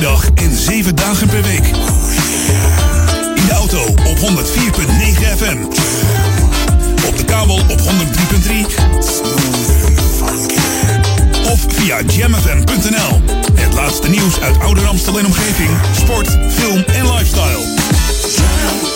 dag en 7 dagen per week. In de auto op 104.9 FM. Op de kabel op 103.3. Of via jamfm.nl. Het laatste nieuws uit Ouder Amstel en omgeving. Sport, film en lifestyle.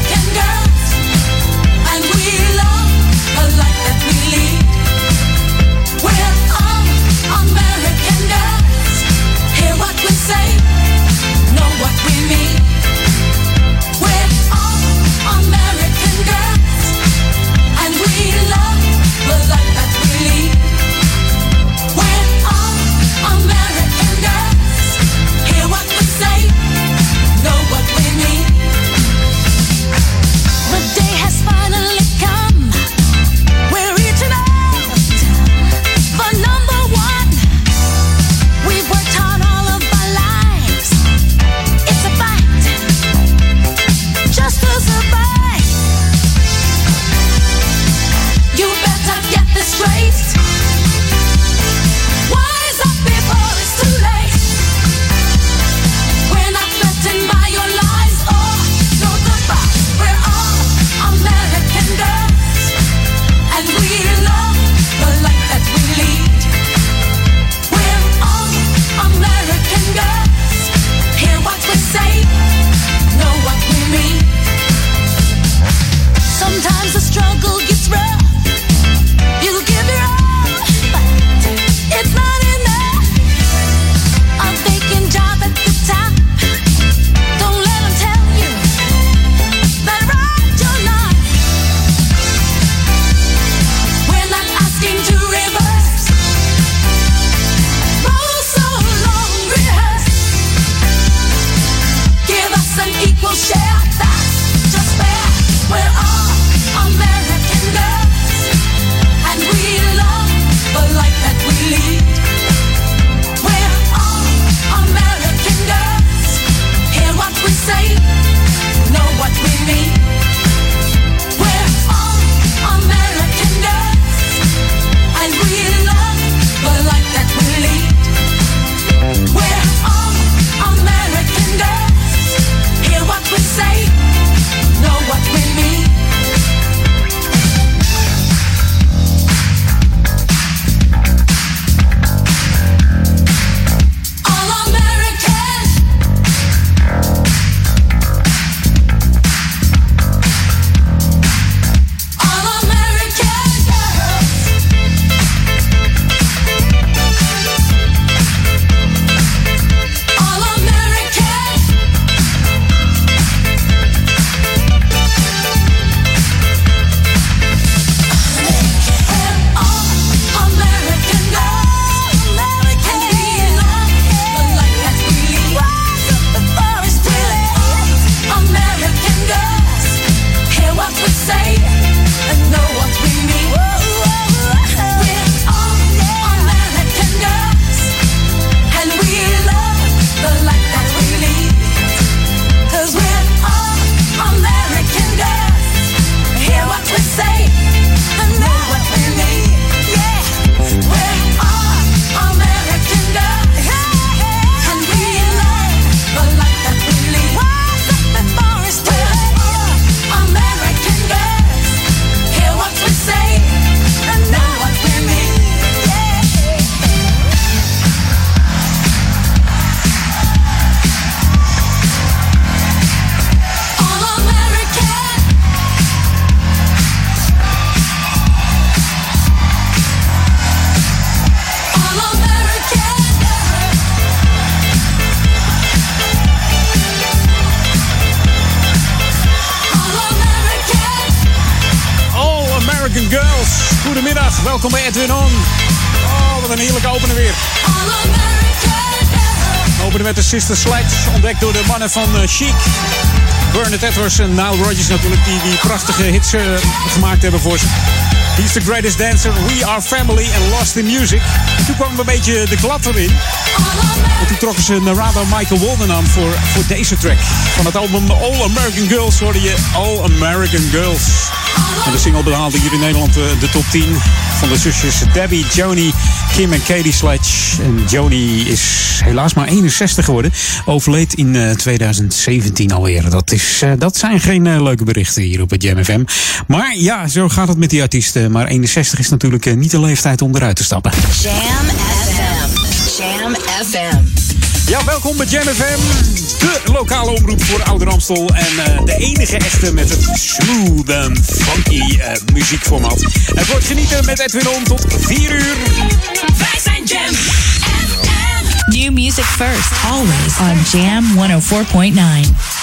Sister Sledge, ontdekt door de mannen van eh, Chic. Bernard Edwards en Nile Rodgers natuurlijk, die die prachtige hits eh, gemaakt hebben voor ze. He's the greatest dancer, We Are Family en Lost in Music. En toen kwam een beetje de klap erin. En toen trokken ze Narada Michael Walden aan voor, voor deze track. Van het album All American Girls hoorde je All American Girls. En de single behaalde hier in Nederland eh, de top 10 van de zusjes Debbie, Joni, Kim en Katie Sledge. En Joni is helaas maar 61 geworden. Overleed in eh, 2017 alweer. Dat, is, eh, dat zijn geen eh, leuke berichten hier op het Jam FM. Maar ja, zo gaat het met die artiesten. Maar 61 is natuurlijk eh, niet de leeftijd om eruit te stappen. Jam FM. Jam FM. Ja, welkom bij Jam FM. De lokale omroep voor Ouder Amstel. En eh, de enige echte met het smooth en funky eh, muziekformat. Het wordt genieten met Edwin On tot 4 uur. Wij zijn Jam New music first, always on Jam 104.9.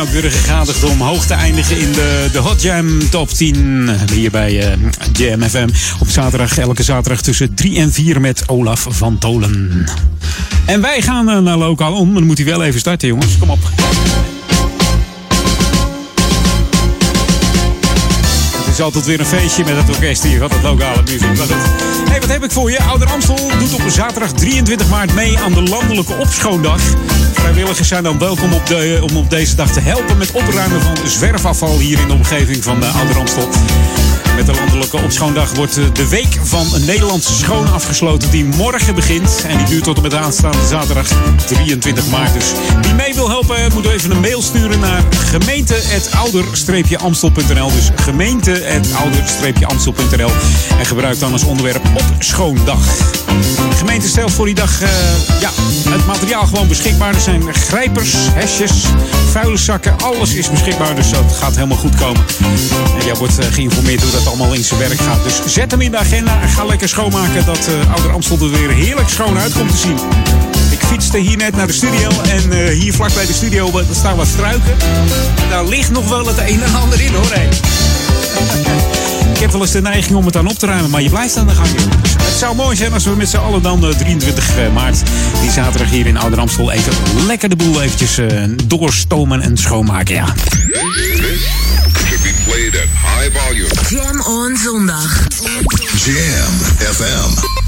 Ook weer gegadigd om hoog te eindigen in de, de Hot Jam Top 10. Hier bij uh. Op zaterdag, elke zaterdag tussen 3 en 4 met Olaf van Tolen. En wij gaan uh, naar lokaal om. Dan moet hij wel even starten, jongens. Kom op. Het is altijd weer een feestje met het orkest hier. Wat het lokale muziek. Het... Hey, wat heb ik voor je? Ouder Amstel doet op zaterdag 23 maart mee aan de landelijke opschoondag. Vrijwilligers zijn dan welkom op de, om op deze dag te helpen met opruimen van zwerfafval hier in de omgeving van de Ouder Amstel. Met de landelijke opschoondag wordt de week van Nederlandse schoon afgesloten die morgen begint. En die duurt tot en met aanstaande zaterdag 23 maart. Dus wie mee wil helpen moet even een mail sturen naar gemeente.ouder-amstel.nl. Dus gemeente.ouder-amstel.nl. En gebruik dan als onderwerp opschoondag. De gemeente stelt voor die dag uh, ja, het materiaal gewoon beschikbaar. Er zijn grijpers, hesjes, vuile zakken. Alles is beschikbaar, dus dat gaat helemaal goed komen. En jij wordt uh, geïnformeerd hoe dat allemaal in zijn werk gaat. Dus zet hem in de agenda en ga lekker schoonmaken. Dat uh, Ouder Amstel er weer heerlijk schoon uit komt te zien. Ik fietste hier net naar de studio en uh, hier vlak bij de studio staan wat struiken. Daar ligt nog wel het een en ander in hoor. Hey. Ik heb wel eens de neiging om het aan op te ruimen, maar je blijft aan de gang. Het zou mooi zijn als we met z'n allen dan uh, 23 maart, die zaterdag hier in Ouder Amstel, even lekker de boel eventjes uh, doorstomen en schoonmaken. Ja. Jam on zondag. Jam FM.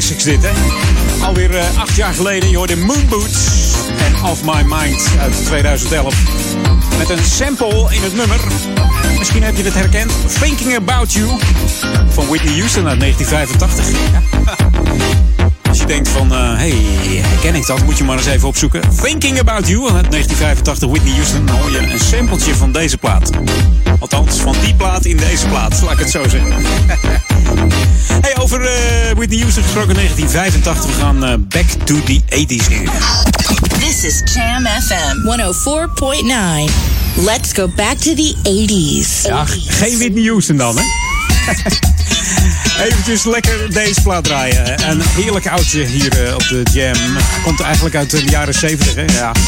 Hè? Alweer eh, acht jaar geleden. Je hoorde Moonboots en Off My Mind uit 2011. Met een sample in het nummer. Misschien heb je het herkend. Thinking About You van Whitney Houston uit 1985. Ja. Als je denkt van, hé, hey, herken ik dat? Moet je maar eens even opzoeken. Thinking About You uit 1985, Whitney Houston. Dan hoor je een sampletje van deze plaat. Althans, van die plaat in deze plaat, laat ik het zo zeggen. hey, over eh, Whitney Houston gesproken 1985. We gaan eh, back to the 80s nu. This is Jam FM 104.9. Let's go back to the 80s. Ja, geen Whitney Houston dan, hè? Eventjes lekker deze plaat draaien. Een heerlijk oudje hier eh, op de Jam. Komt eigenlijk uit de jaren 70, hè? Ja. We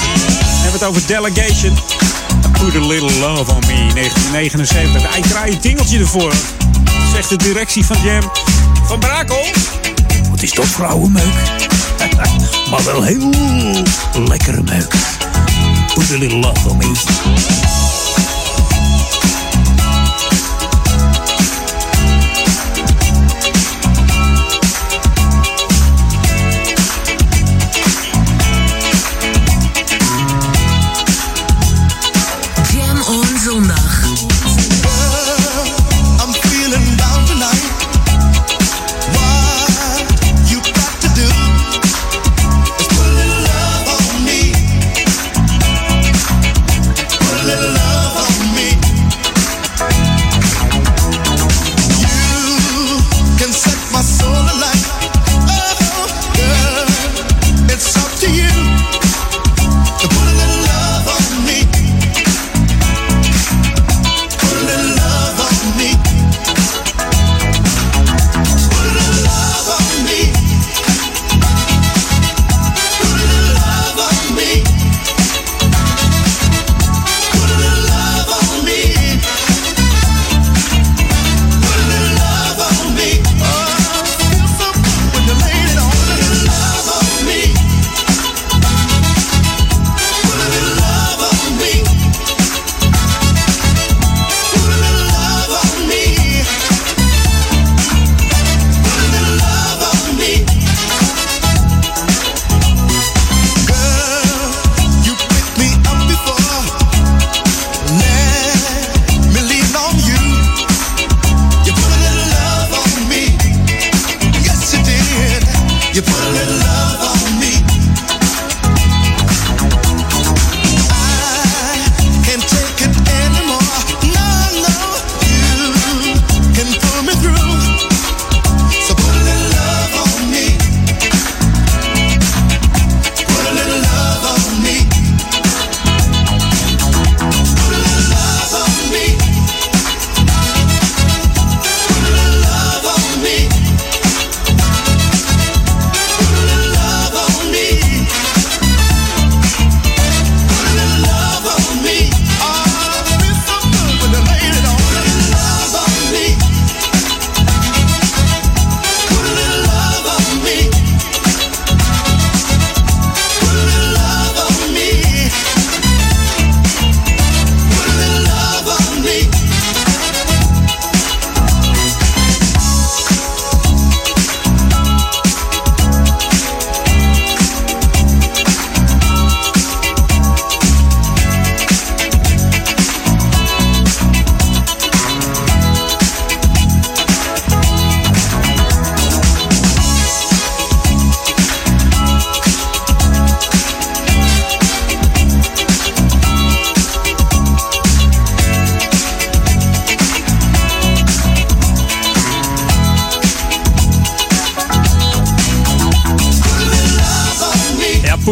hebben het over Delegation. Put a little love on me, 1979. Ik draai een tingeltje ervoor. De directie van Jam. Van Brakel. Wat is dat vrouwenmeuk? maar wel heel lekkere meuk. Put a little love on me.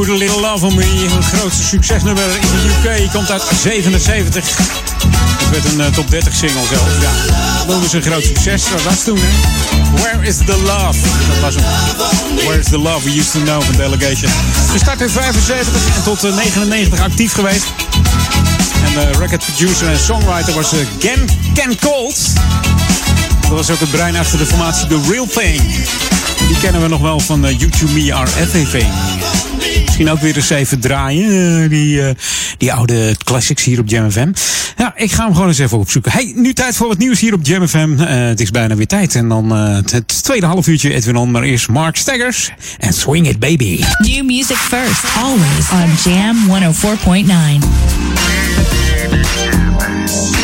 Put Little Love on Me. Grootste succesnummer in de UK. Komt uit 77. Het werd een eh, top 30 single zelfs. Ja, dat ze een groot succes. Dat was toen, hè. Where is the love? Dat was hem. Where is the love we used to know van Delegation. Gestart in 75 en tot eh, 99 actief geweest. En de record producer en songwriter was eh, Ken, Ken Colt. Dat was ook het brein achter de formatie The Real Thing. Die kennen we nog wel van eh, YouTube Me Are Everything misschien ook weer eens even draaien. Eh, die, eh, die oude classics hier op Jam FM. Ja, ik ga hem gewoon eens even opzoeken. Hey, nu tijd voor wat nieuws hier op Jam FM. Eh, het is bijna weer tijd. En dan het tweede half uurtje Edwin On. Maar eerst Mark Staggers. En Swing It Baby. New music first. Always on Jam 104.9.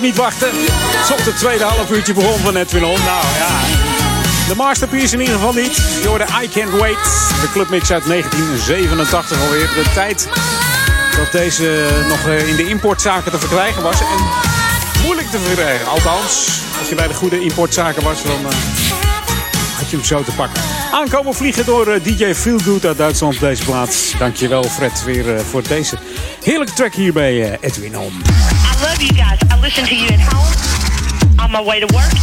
niet wachten? Tot het tweede half uurtje begon van Edwin On. Nou ja, de masterpiece in ieder geval niet. Je hoorde I Can't Wait. De clubmix uit 1987 alweer. De tijd dat deze nog eh, in de importzaken te verkrijgen was. En moeilijk te verkrijgen. Althans, als je bij de goede importzaken was, dan eh, had je hem zo te pakken. Aankomen vliegen door eh, DJ Feelgood uit Duitsland op deze plaats. Dankjewel Fred weer voor deze heerlijke track hier bij Edwin On. I love you guys. I listen to you at home, on my way to work,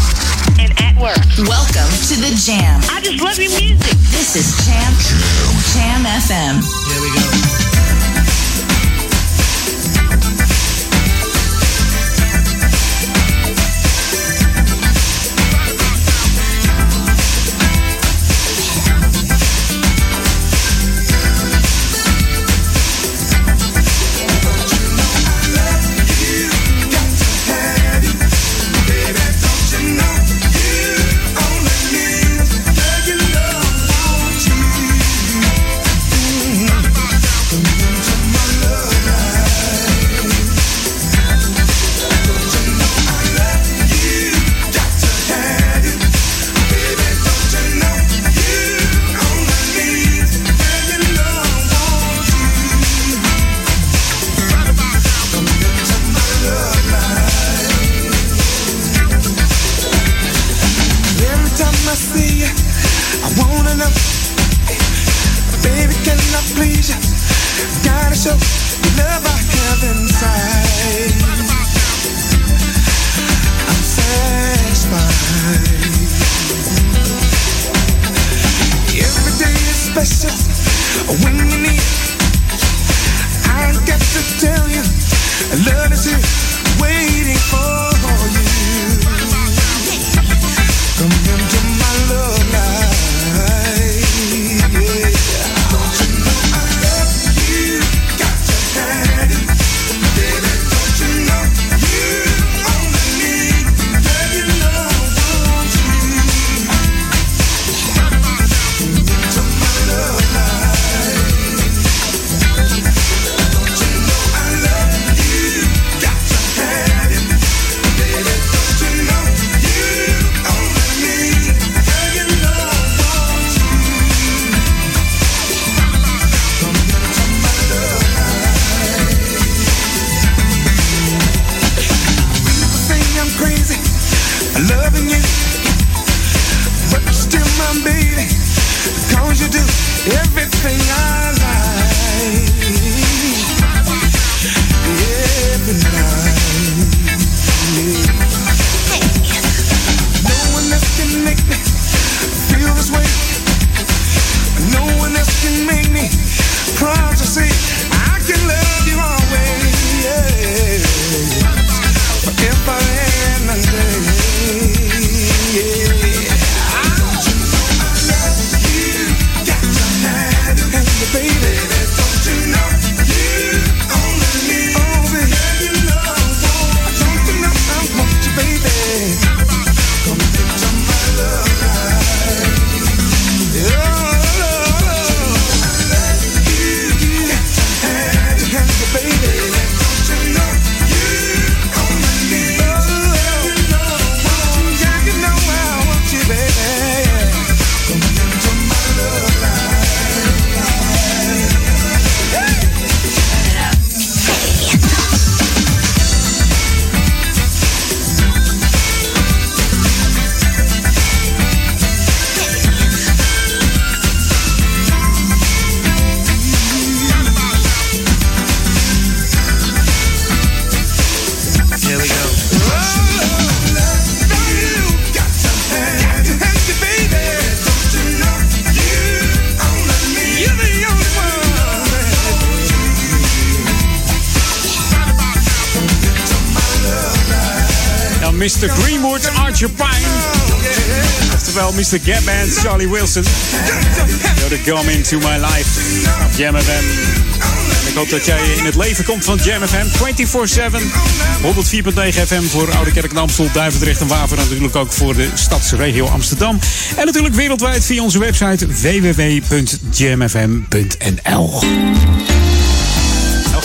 and at work. Welcome to the Jam. I just love your music. This is Jam Jam FM. Here we go. Mr. Greenwood, Archer Pine. Oftewel Mr. Gap Band, Charlie Wilson. You're the come into my life. Jam FM. Ik hoop dat jij in het leven komt van Jam FM. 24-7. 104.9 FM voor Oude Kerk en Duivendrecht en Waver. En natuurlijk ook voor de stadsregio Amsterdam. En natuurlijk wereldwijd via onze website www.jamfm.nl.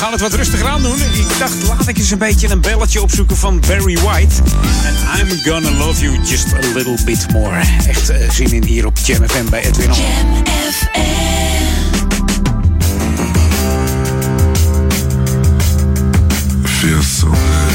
Gaan het wat rustiger aan doen. Ik dacht, laat ik eens een beetje een belletje opzoeken van Barry White. En I'm gonna love you just a little bit more. Echt eh, zin in hier op Jam FM bij Edwin On. so good.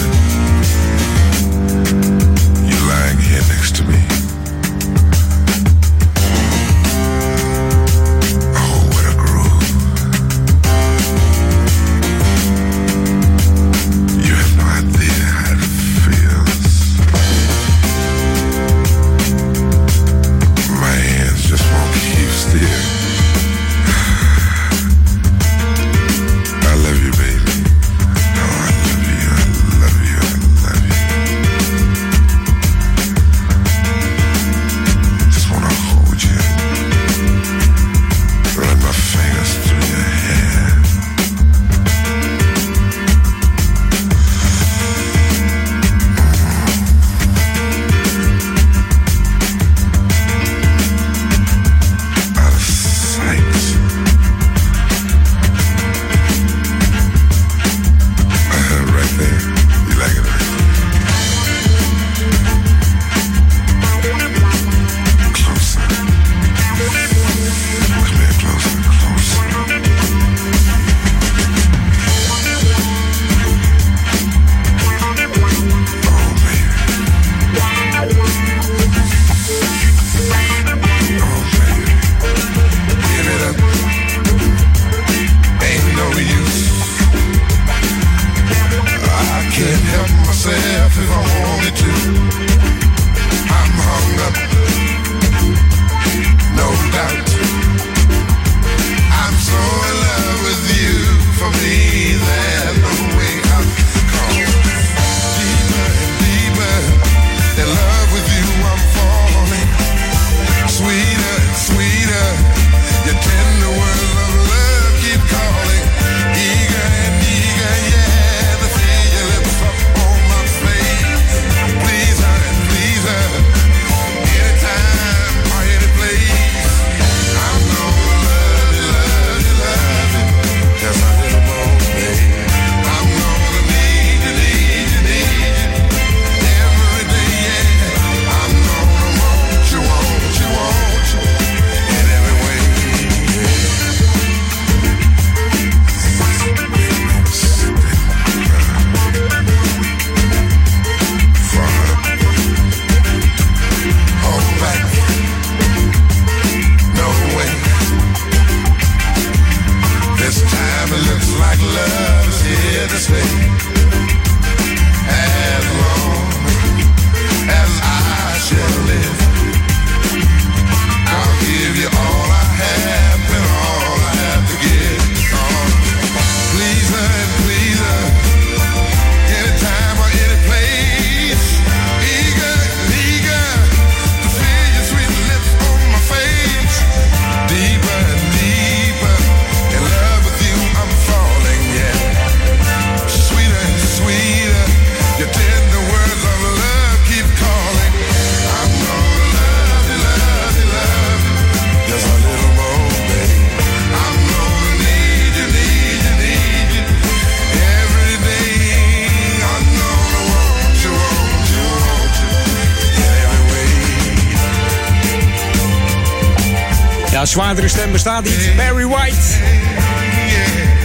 Zwaardere stem bestaat niet. Barry White.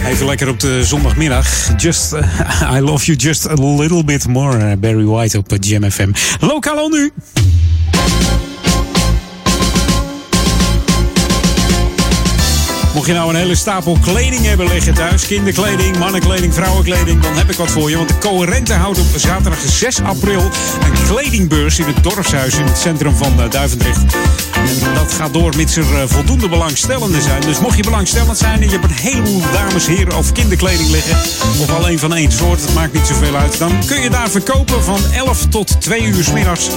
Even lekker op de zondagmiddag. Just, eh, I love you just a little bit more. eh, Barry White op eh, Jam FM. Lokaal al nu. Mocht je nou een hele stapel kleding hebben liggen thuis, kinderkleding, mannenkleding, vrouwenkleding, dan heb ik wat voor je. Want de Coherente houdt op zaterdag 6 april een kledingbeurs in het dorpshuis in het centrum van eh, Duivendrecht. En dat gaat door mits er eh, voldoende belangstellenden zijn. Dus mocht je belangstellend zijn en je hebt een heleboel dames, heren of kinderkleding liggen, of alleen van één soort, het maakt niet zoveel uit, dan kun je daar verkopen van 11 tot 2 uur 's middags.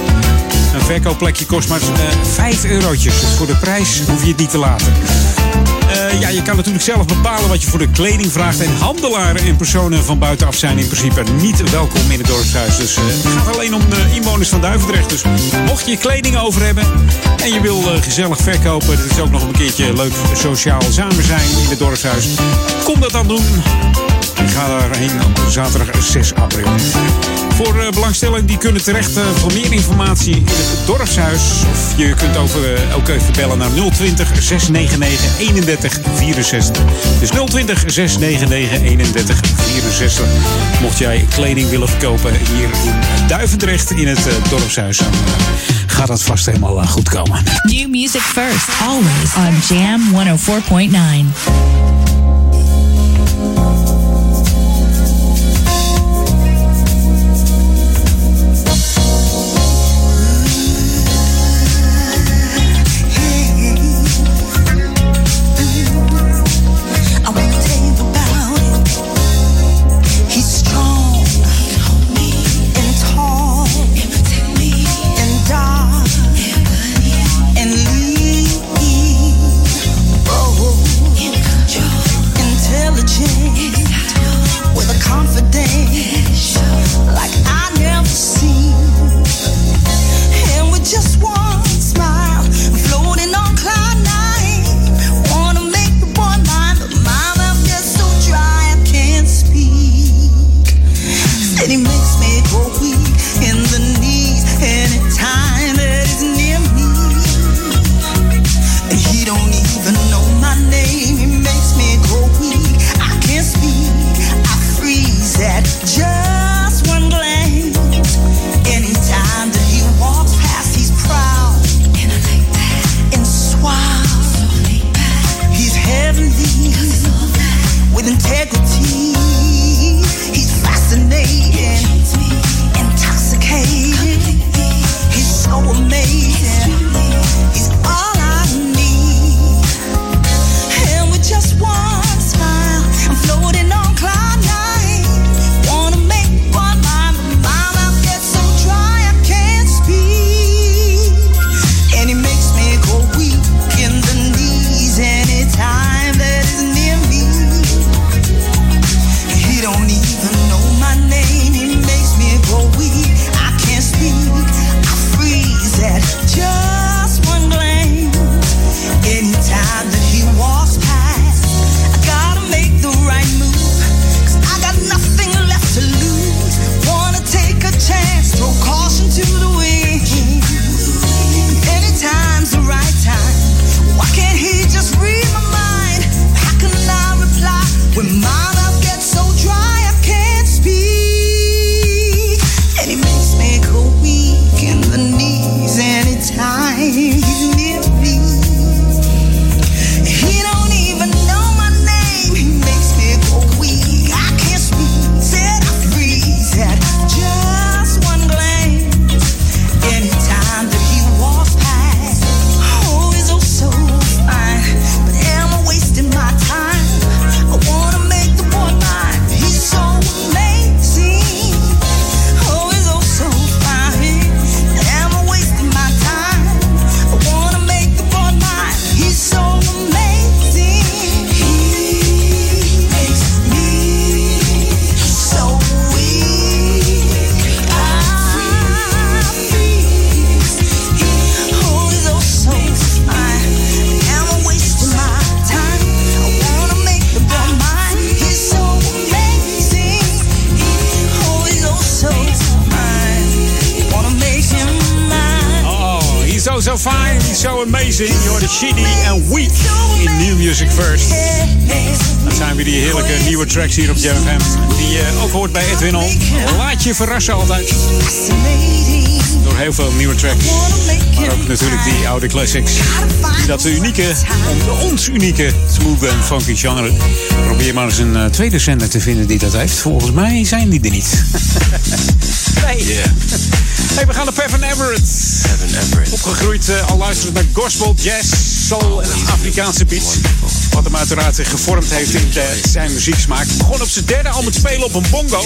Een verkoopplekje kost maar eh 5 eurotjes. Dus voor de prijs hoef je het niet te laten. Eh, ja, je kan natuurlijk zelf bepalen wat je voor de kleding vraagt. En handelaren en personen van buitenaf zijn in principe niet welkom in het dorpshuis. Dus eh, het gaat alleen om de inwoners van Duivendrecht. Dus mocht je kleding over hebben en je wil eh, gezellig verkopen... het is ook nog een keertje leuk sociaal samen zijn in het dorpshuis. Kom dat dan doen. ga daarheen op zaterdag 6 april. Voor uh, die kunnen terecht uh, voor meer informatie in het dorpshuis. Of je kunt over, uh, ook even bellen naar 020 699 31 64. Dus 020 699 31 64. Mocht jij kleding willen verkopen hier in Duivendrecht in het dorpshuis, dan gaat dat vast helemaal goed komen. New music first, always on Jam 104.9. hier op Jam FM. Die je ook hoort bij Edwin On. Laat je verrassen altijd. Door heel veel nieuwe tracks. Maar ook natuurlijk die oude classics. Die dat unieke, ons unieke smooth en funky genre. Probeer maar eens een eh, tweede zender te vinden die dat heeft. Volgens mij zijn die er niet. nee. Hey, we gaan naar Pevin Everett. Opgegroeid eh, al luisterend naar gospel, jazz, soul en Afrikaanse beats. Wat hem uiteraard gevormd heeft in zijn muzieksmaak. Begon op zijn derde al met spelen op een bongo.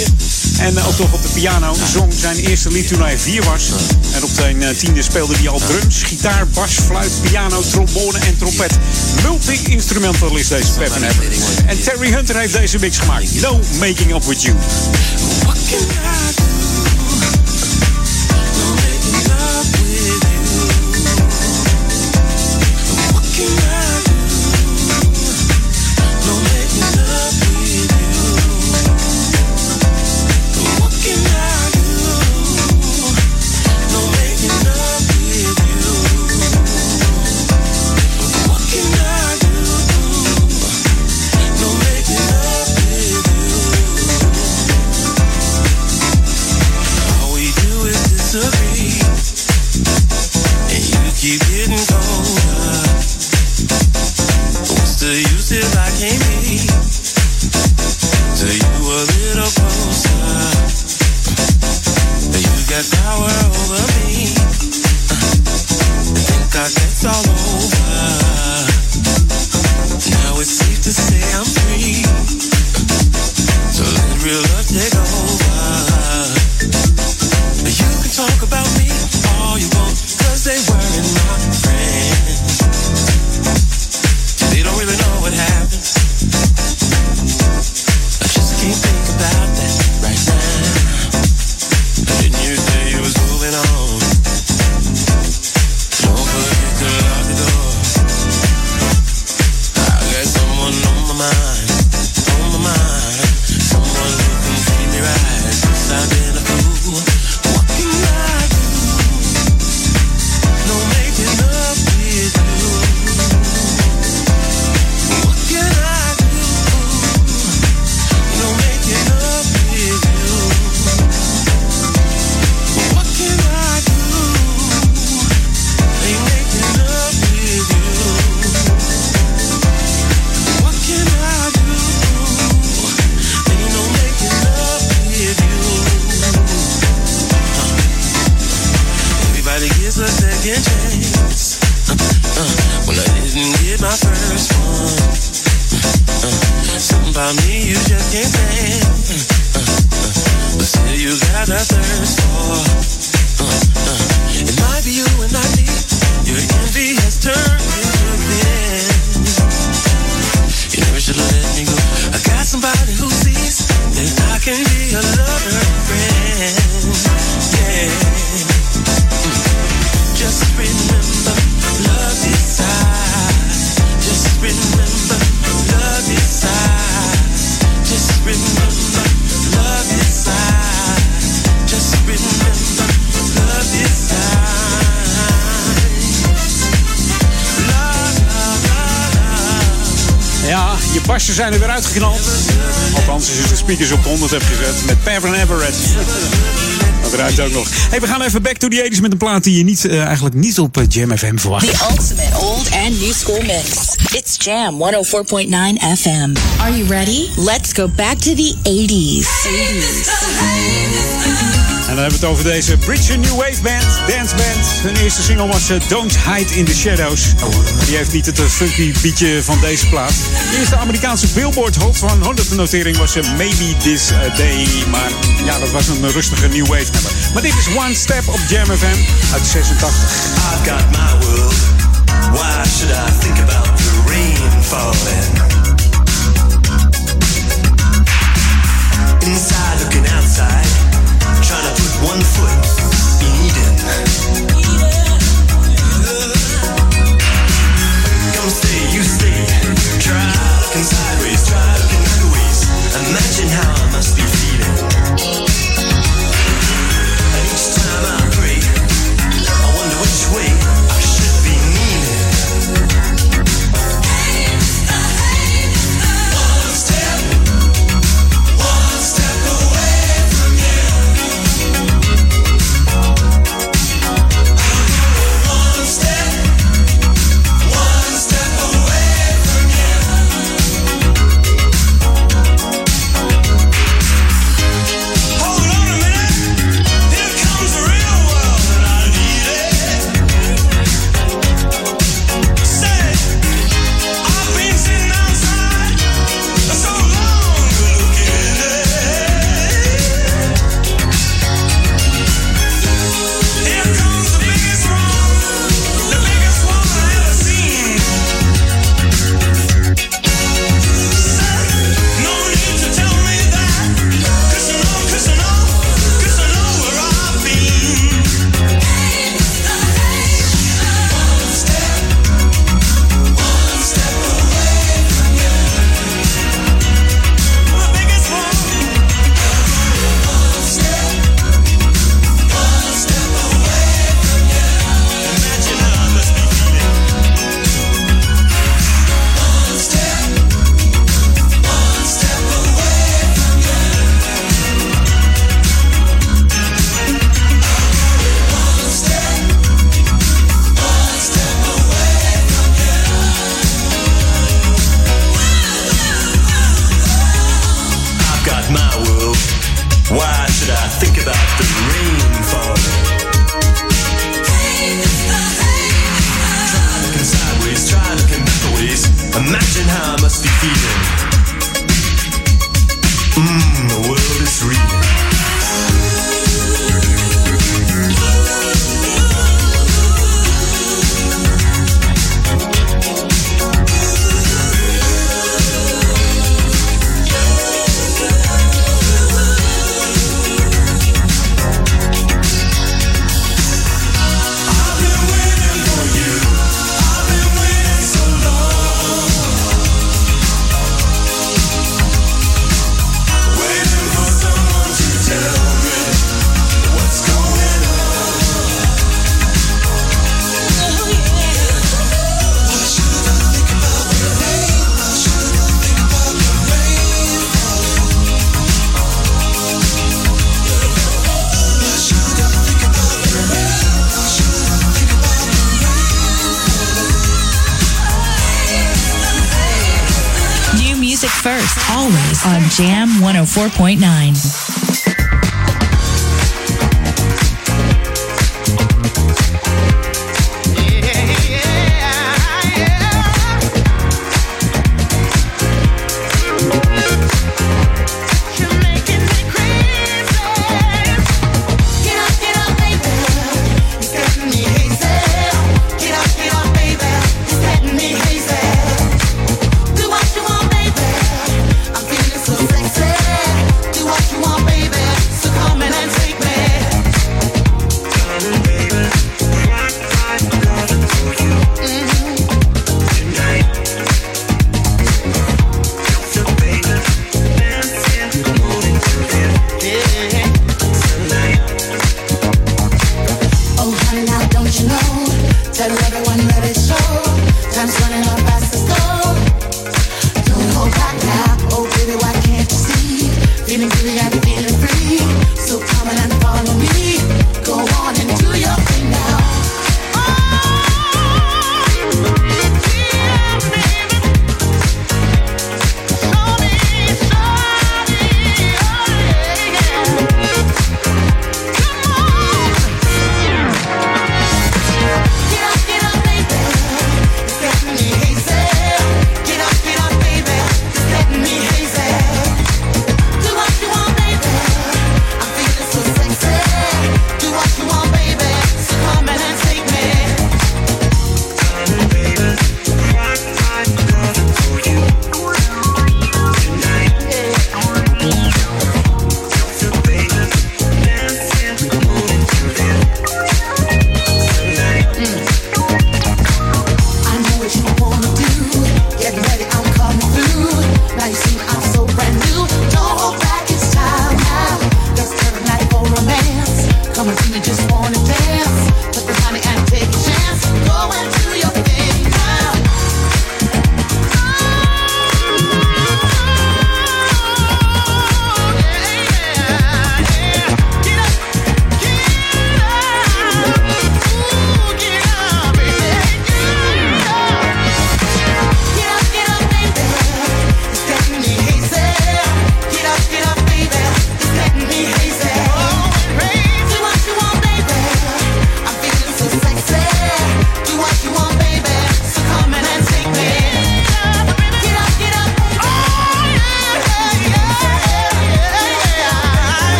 En ook nog op de piano. Zong zijn eerste lied toen hij vier was. En op zijn eh, tiende speelde hij al drums, gitaar, bas, fluit, piano, trombone en trompet. Multi-instrumental is deze Pevin Everett. En Terry Hunter heeft deze mix gemaakt. No Making Up With You. speakers op 100 heb gezet met Pavin Everett. Dat ruikt ook nog. Hey, we gaan even back to the 80s met een plaat die je niet, eh, eigenlijk niet op eh, Jam FM verwacht. The ultimate old and new school mix. It's Jam 104.9 FM. Are you ready? Let's go back to the 80s. 80s. En dan hebben we het over deze Bridge New Wave Band, dance band. Hun eerste single was eh, Don't Hide in the Shadows. Die heeft niet het eh, funky beatje van deze plaat. De eerste Amerikaanse Billboard Hot 100 notering was eh, Maybe This Day. Maar ja, dat was een rustige New Wave nummer. Maar dit is One Step op Jam FM uit 86. I've got my world. Why should I think about the rain falling? Inside looking outside in Eden. Come stay, you stay. Try looking sideways, try looking. Imagine how I must be feeling. Jam 104.9.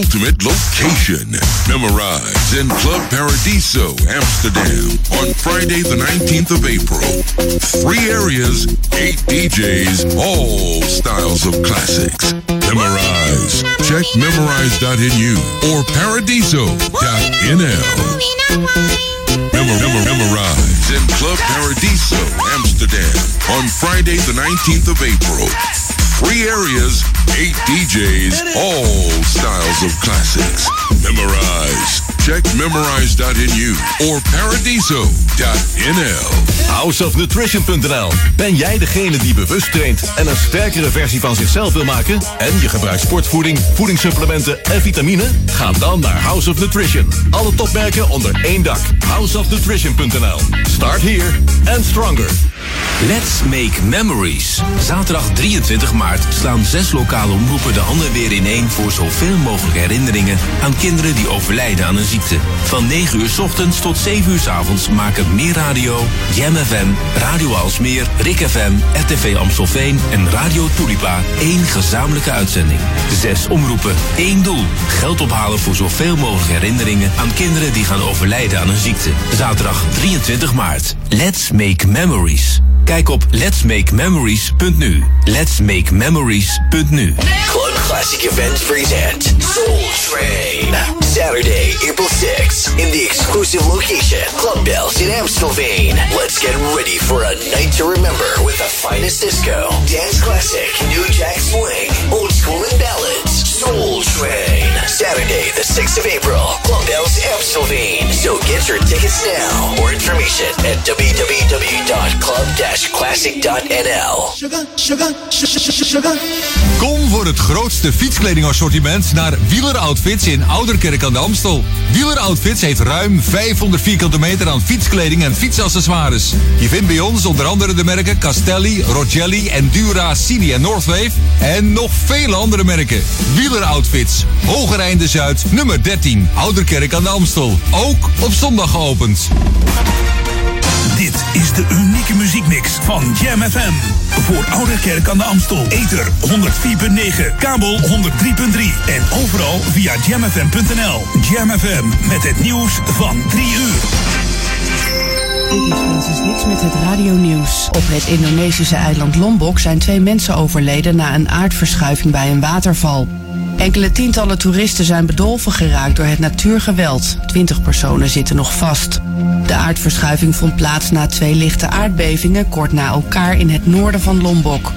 ultimate location. Memorize in Club Paradiso, Amsterdam on Friday the 19th of April. Three areas, eight DJs, all styles of classics. Memorize. Check memorize.nu or paradiso.nl. Memor- memor- memorize in Club Paradiso, Amsterdam on Friday the 19th of April. Three areas, eight DJs, all styles of classics. Memorize. Check memorize.nu or paradiso.nl. Houseofnutrition.nl. Ben jij degene die bewust traint en een sterkere versie van zichzelf wil maken? En je gebruikt sportvoeding, voedingssupplementen en vitamine? Ga dan naar House of Nutrition. Alle topmerken onder één dak. Houseofnutrition.nl. Start here and stronger. Let's Make Memories. Zaterdag 23 maart slaan zes lokale omroepen de handen weer ineen voor zoveel mogelijk herinneringen aan kinderen die overlijden aan een ziekte. Van 9 uur 's ochtends tot 7 uur 's avonds maken Meer Radio, Jam FM, Radio Alsmeer, Rik FM, RTV Amstelveen en Radio Tulipa één gezamenlijke uitzending. Zes omroepen, één doel. Geld ophalen voor zoveel mogelijk herinneringen aan kinderen die gaan overlijden aan een ziekte. Zaterdag 23 maart. Let's Make Memories. Kijk op letsmakememories.nu. Letsmakememories.nu. Club Classic Events present Soul Train. Saturday, April 6th, in the exclusive location, Club Bells in Amstelveen. Let's get ready for a night to remember with the finest disco, dance classic, new jack swing, old school and ballads. Soul Train. Saturday, the 6th of April, Club Bells Amstelveen. So get your tickets now. More information at www.club-classic.nl. Sugar, sugar, sugar. Kom voor het grootste fietskledingassortiment naar Wieler Outfits in Ouderkerk aan de Amstel. Wieler Outfits heeft ruim 500 vierkante meter aan fietskleding en fietsaccessoires. Je vindt bij ons onder andere de merken Castelli, Rogelli, Endura, Cini en Northwave. En nog vele andere merken. Wieler Outfits, Hogereinde Zuid, nummer 13, Ouderkerk aan de Amstel. Ook op zondag geopend. Dit is de unieke muziekmix van Jam FM. Voor Ouderkerk aan de Amstel. Ether 104.9, kabel 103.3 en overal via jamfm.nl. Jam FM met het nieuws van 3 uur. Dit is Niks met het radionieuws. Op het Indonesische eiland Lombok zijn twee mensen overleden na een aardverschuiving bij een waterval. Enkele tientallen toeristen zijn bedolven geraakt door het natuurgeweld. Twintig personen zitten nog vast. De aardverschuiving vond plaats na twee lichte aardbevingen kort na elkaar in het noorden van Lombok.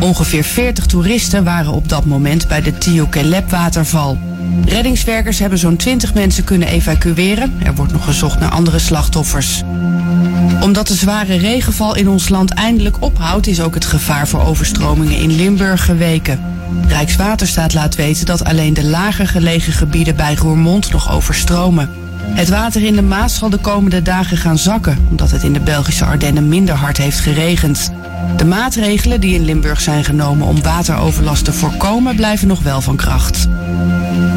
Ongeveer 40 toeristen waren op dat moment bij de Tiokelep waterval. Reddingswerkers hebben zo'n 20 mensen kunnen evacueren. Er wordt nog gezocht naar andere slachtoffers. Omdat de zware regenval in ons land eindelijk ophoudt, is ook het gevaar voor overstromingen in Limburg geweken. Rijkswaterstaat laat weten dat alleen de lager gelegen gebieden bij Roermond nog overstromen. Het water in de Maas zal de komende dagen gaan zakken, omdat het in de Belgische Ardennen minder hard heeft geregend. De maatregelen die in Limburg zijn genomen om wateroverlast te voorkomen, blijven nog wel van kracht.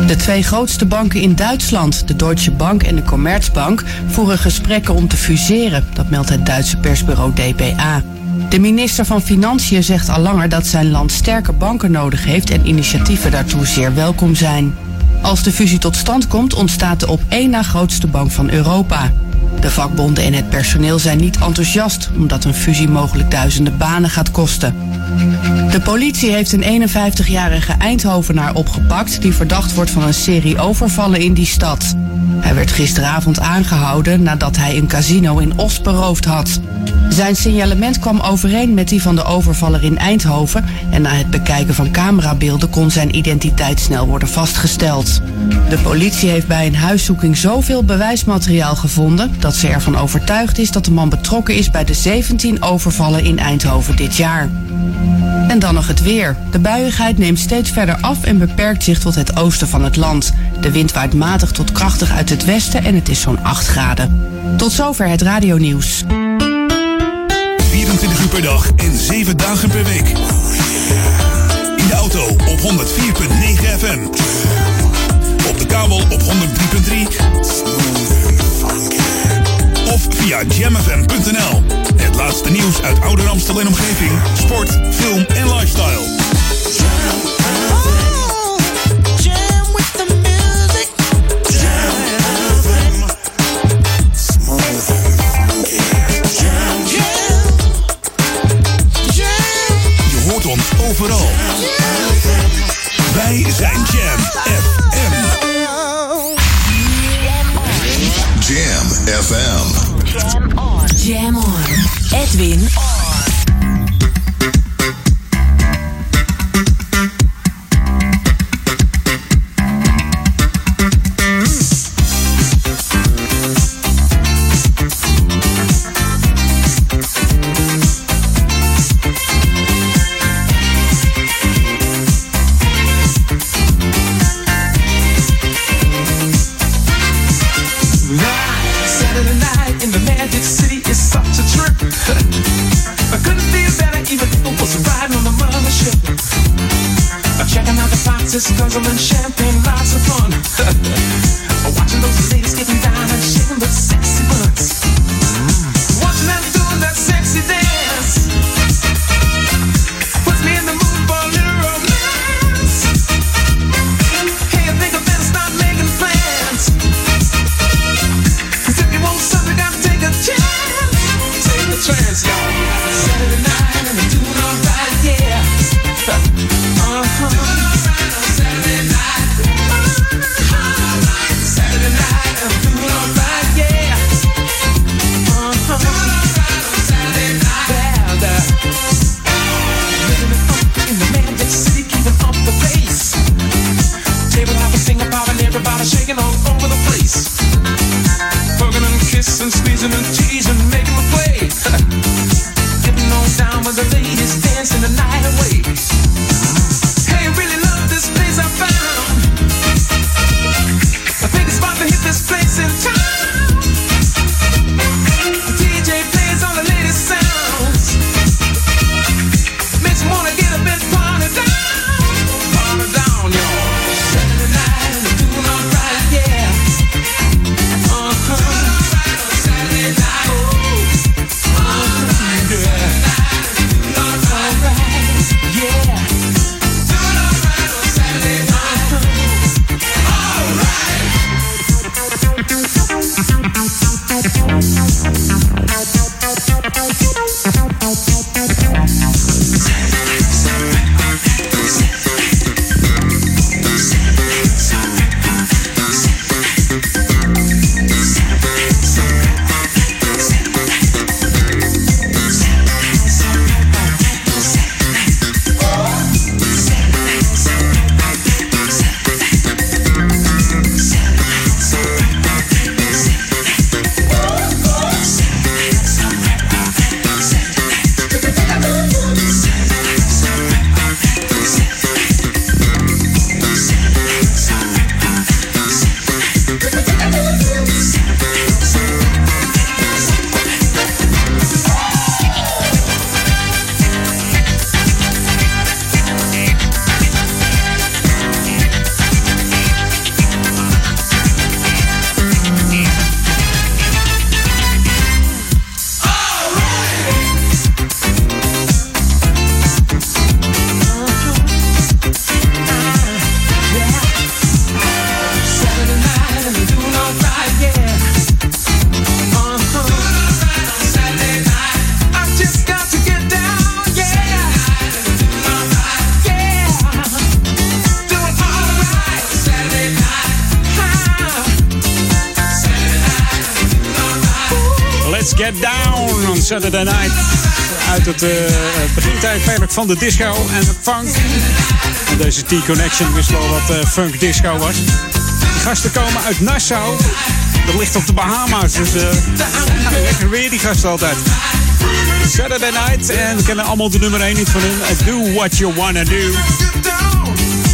De twee grootste banken in Duitsland, de Deutsche Bank en de Commerzbank, voeren gesprekken om te fuseren. Dat meldt het Duitse persbureau DPA. De minister van Financiën zegt al langer dat zijn land sterke banken nodig heeft en initiatieven daartoe zeer welkom zijn. Als de fusie tot stand komt, ontstaat de op één na grootste bank van Europa. De vakbonden en het personeel zijn niet enthousiast, omdat een fusie mogelijk duizenden banen gaat kosten. De politie heeft een 51-jarige Eindhovenaar opgepakt die verdacht wordt van een serie overvallen in die stad. Hij werd gisteravond aangehouden nadat hij een casino in Os beroofd had. Zijn signalement kwam overeen met die van de overvaller in Eindhoven en na het bekijken van camerabeelden kon zijn identiteit snel worden vastgesteld. De politie heeft bij een huiszoeking zoveel bewijsmateriaal gevonden dat ze ervan overtuigd is dat de man betrokken is bij de 17 overvallen in Eindhoven dit jaar. En dan nog het weer. De buiigheid neemt steeds verder af en beperkt zich tot het oosten van het land. De wind waait matig tot krachtig uit het westen en het is zo'n 8 graden. Tot zover het radionieuws. 24 uur per dag en 7 dagen per week. In de auto op 104.9 FM. Op de kabel op 103.3. Of via jamfm.nl. Het laatste nieuws uit Ouder Amstel en omgeving. Sport, film en lifestyle. overal. Wij zijn Jam FM. Jam FM. Jam on. Jam on. Edwin. Het eh, begintijdperk van de disco en de funk. Deze T-Connection wist wel wat eh, funk disco was. Gasten komen uit Nassau. Dat ligt op de Bahama's. Dus eh, lekker weer die gasten altijd. Saturday night. En we kennen allemaal de nummer 1 niet van hun. Eh, Do what you wanna do.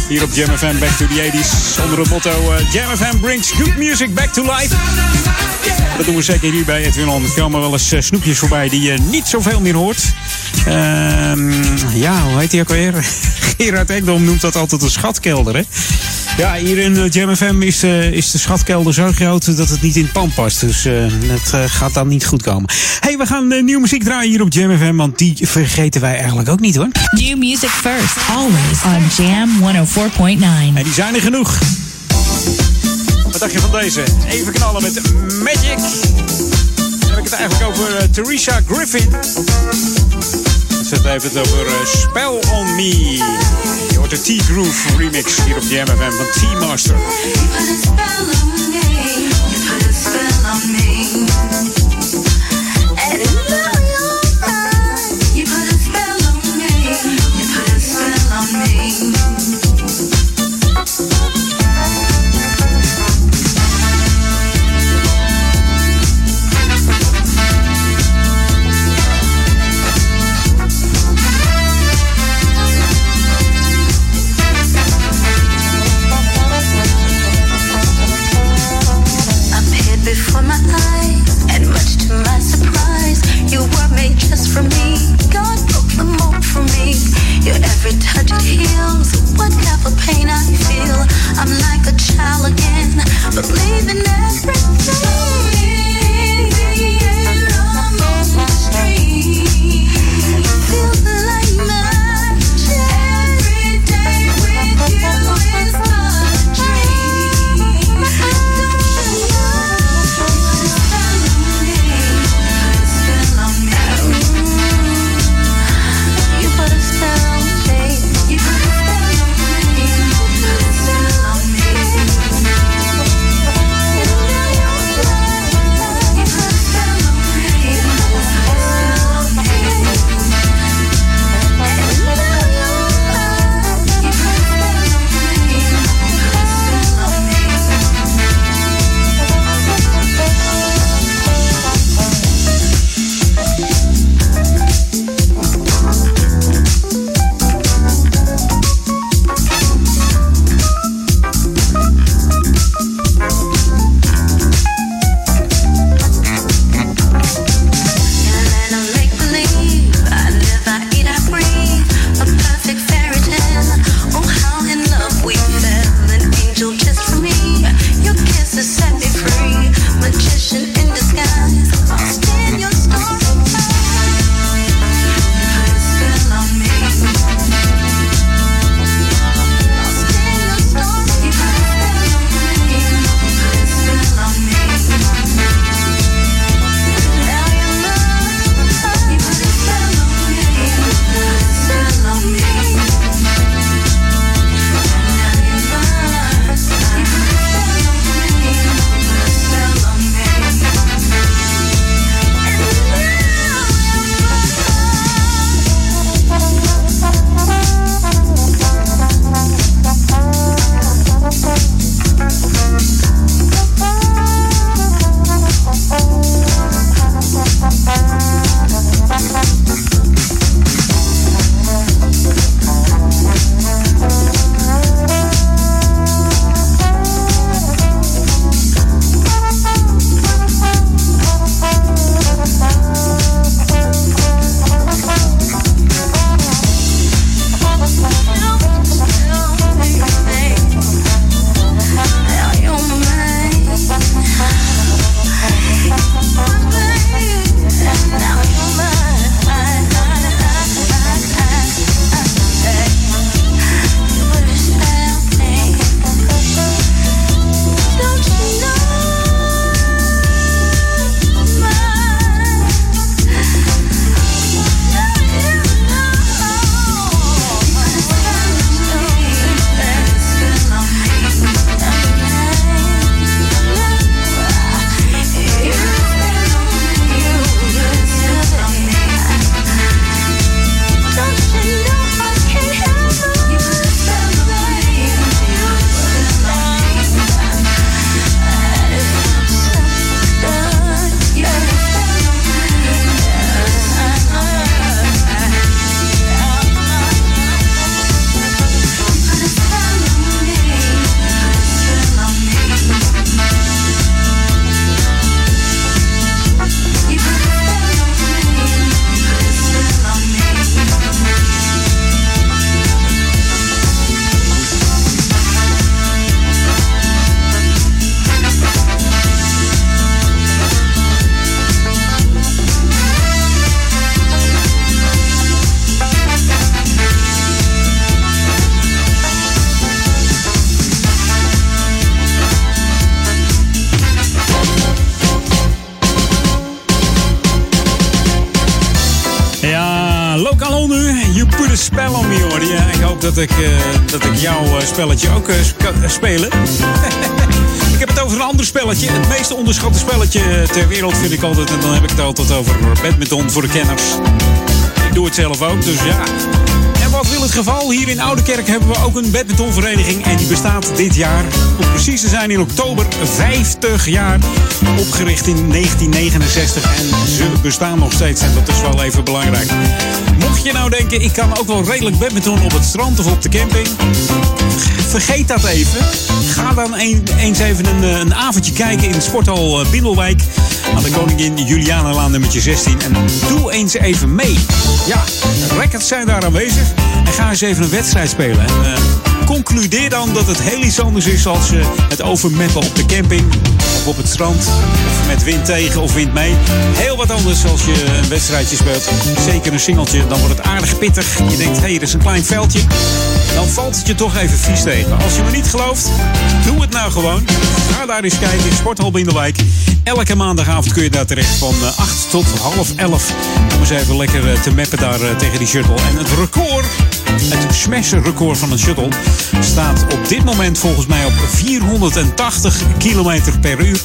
Hier op Jam FM Back to the 80s. Onder het motto eh, Jam FM brings good music back to life. Dat doen we zeker hier bij Edwin On. Er komen wel eens eh, snoepjes voorbij die je niet zoveel meer hoort. Ehm, ja, hoe heet hij ook alweer? Gerard Ekdom noemt dat altijd een schatkelder, hè? Ja, hier in eh, Jam FM is, eh, is de schatkelder zo groot dat het niet in het pand past. Dus eh het gaat dan niet goed komen. hey, we gaan nieuwe muziek draaien hier op Jam FM, want die vergeten wij eigenlijk ook niet, hoor. New music first, always on Jam 104.9. En die zijn er genoeg. Wat dacht je van deze? Even knallen met Magic. Dan heb ik het eigenlijk over Teresa Griffin. Zet even het over eh, Spell on Me. Je hoort de T-Groove remix hier op Jam FM van T-Master. Spelletje ook eh, eh, spelen. ik heb het over een ander spelletje. Het meest onderschatte spelletje ter wereld vind ik altijd. En dan heb ik het altijd over badminton voor de kenners. Ik doe het zelf ook, dus ja. Wil het geval? Hier in Oudekerk hebben we ook een badmintonvereniging. En die bestaat dit jaar, om precies te zijn in oktober, 50 jaar. Opgericht in 1969 en ze bestaan nog steeds. En dat is wel even belangrijk. Mocht je nou denken, ik kan ook wel redelijk badminton op het strand of op de camping. Vergeet dat even. Ga dan een- eens even een, eh, een avondje kijken in sporthal eh, Bindelwijk. De Koningin Julianalaan nummertje 16. En doe eens even mee. Ja, records zijn daar aanwezig. En ga eens even een wedstrijd spelen. En, eh, concludeer dan dat het heel iets anders is als je het overmeppen op de camping. Of op het strand. Of met wind tegen of wind mee. Heel wat anders als je een wedstrijdje speelt. Zeker een singeltje. Dan wordt het aardig pittig. Je denkt, hé, hey, is een klein veldje. Dan valt het je toch even vies tegen. Als je me niet gelooft, doe het nou gewoon. Ga daar eens kijken in Sporthal Bindelwijk. Elke maandagavond kun je daar terecht van eh, 8 tot half 11. Om eens even lekker eh, te mappen daar eh, tegen die shuttle. En het record, het smash-record van een shuttle, staat op dit moment volgens mij op 480 kilometer per uur.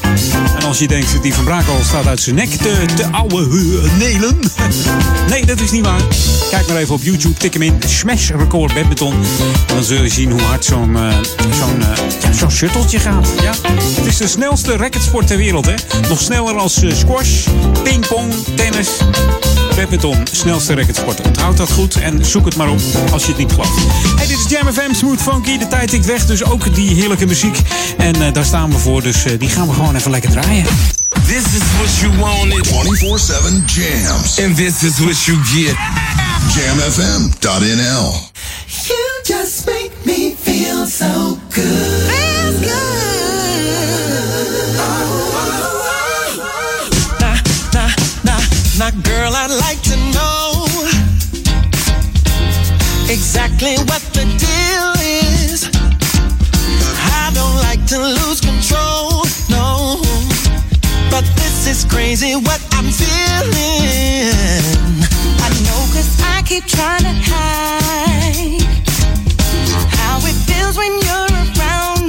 En als je denkt, die van Brakel staat uit zijn nek te, te ouwe nelen. nee, dat is niet waar. Kijk maar even op YouTube, tik hem in. Smash record badminton. En dan zul je zien hoe hard zo'n eh, zo'n shutteltje gaat. Ja? Het is de snelste racketsport ter wereld. Hè? Nog sneller als eh, squash, pingpong, tennis. Badminton, snelste racketsport. Onthoud dat goed en zoek het maar op als je het niet gelooft. Hey, dit is Jam FM, Smooth Funky. De tijd tikt weg, dus ook die heerlijke muziek. En eh, daar staan we voor, dus eh, die gaan we gewoon even lekker draaien. This is what you wanted. 24-7 jams. And this is what you get. Jamfm.nl. You just make me feel so good. Feels good. Now, girl, I'd like to know exactly what the deal is. I don't like to lose control, no. But this is crazy what I'm feeling. I know cause I keep trying to hide how it feels when you're around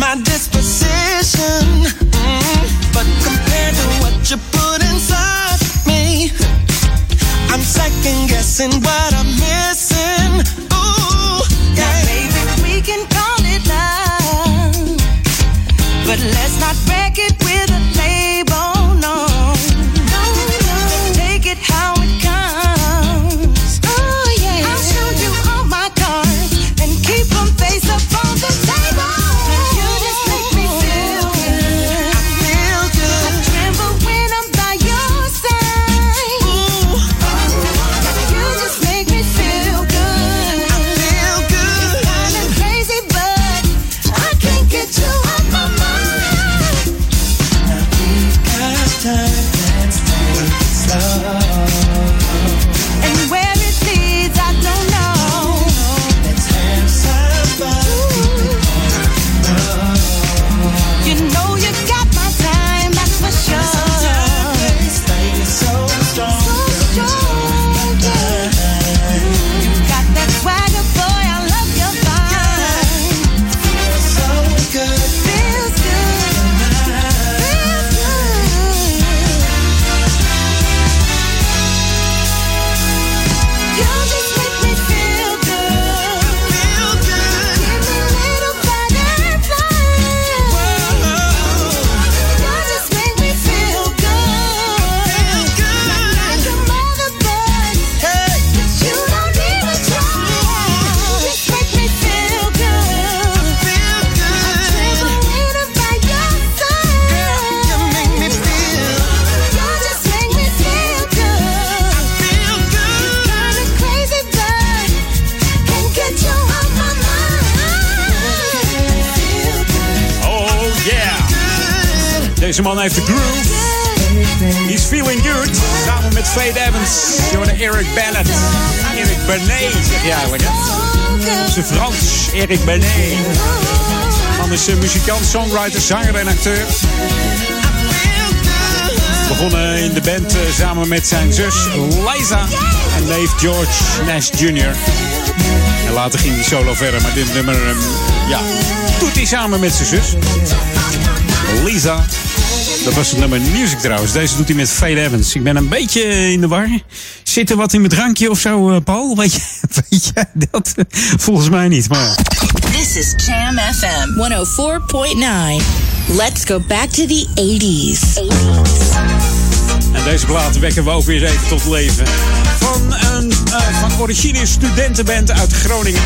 my disposition. Mm, But compared to what you put inside me, I'm second guessing what I'm missing. Ooh, Now, baby, we can call it love. But let's not wreck it Benet, zeg je eigenlijk, hè? Zijn Frans, Eric Benet. Man is eh, muzikant, songwriter, zanger en acteur. Begonnen in de band eh, samen met zijn zus Liza en neef George Nash Jr. En later ging hij solo verder, maar dit nummer ehm, ja, doet hij samen met zijn zus. Lisa. Dat was het nummer Music trouwens. Deze doet hij met Fade Evans. Ik ben een beetje in de war. Zit er wat in mijn drankje of zo, eh, Paul? Weet, je, weet jij dat? Volgens mij niet, maar... This is Jam FM 104.9. Let's go back to the 80s. En deze platen wekken we ook weer even tot leven. Van een eh, origine studentenband uit Groningen.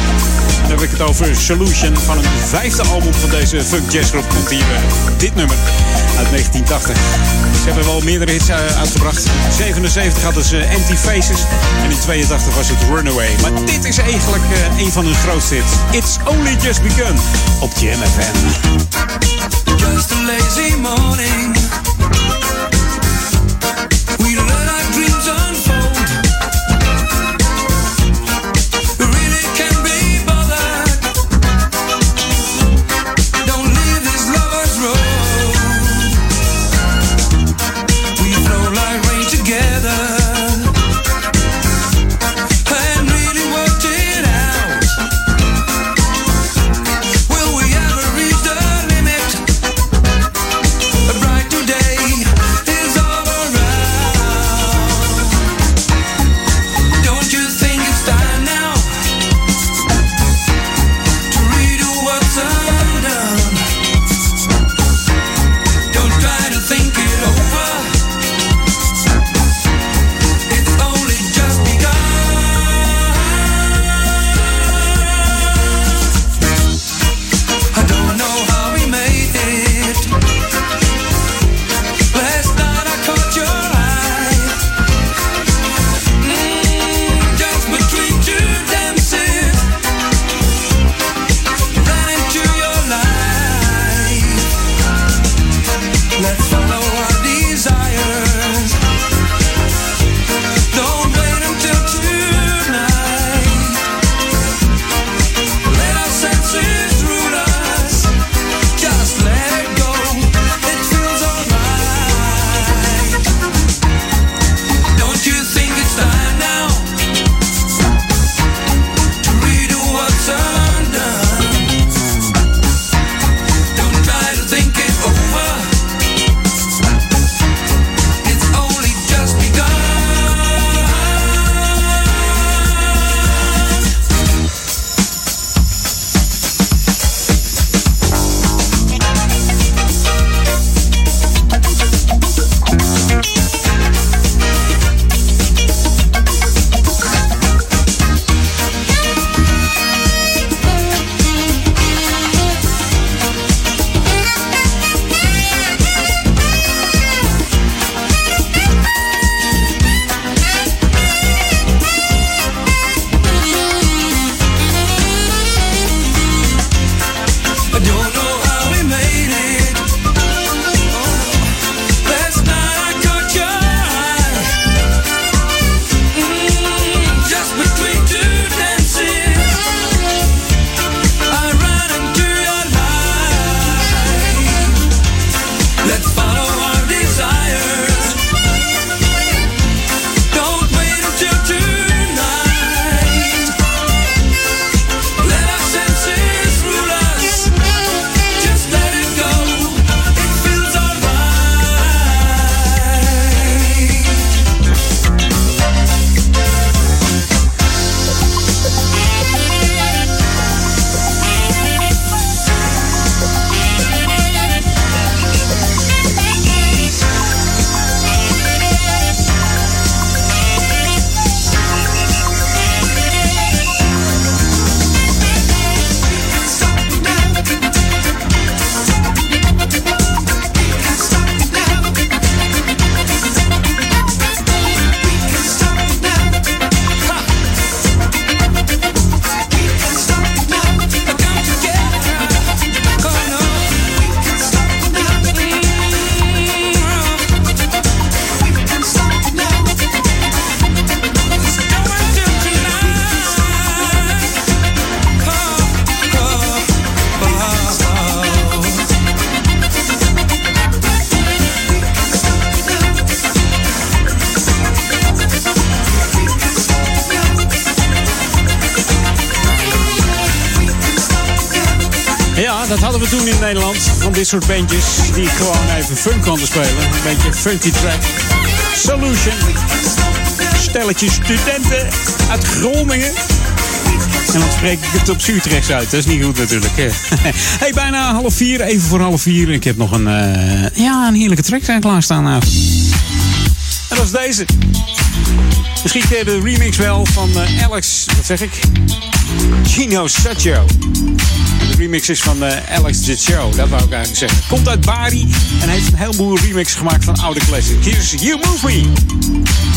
Dan heb ik het over Solution. Van een vijfde album van deze funk jazzgroep komt hier dit nummer uit 1980. Ze hebben wel meerdere hits eh, uitgebracht. In 77 hadden ze Empty Faces. En in 82 was het Runaway. Maar dit is eigenlijk eh, een van hun grootste hits. It's Only Just Begun op FM. Just a lazy morning. Soort bandjes die gewoon even fun konden spelen. Een beetje funky track. Solution. Stelletje studenten uit Groningen. En dan spreek ik het op Utrechts uit. Dat is niet goed natuurlijk. hey, bijna half vier. Even voor half vier. Ik heb nog een, eh, ja, een heerlijke track eh, klaarstaan. eh. En dat is deze. Misschien de remix wel van Alex, wat zeg ik? Gino Saccio. De remix is van eh, Alex The Show, dat wou ik eigenlijk zeggen. Komt uit Bari en heeft een heleboel remix gemaakt van oude classics. Hier is You Move Me.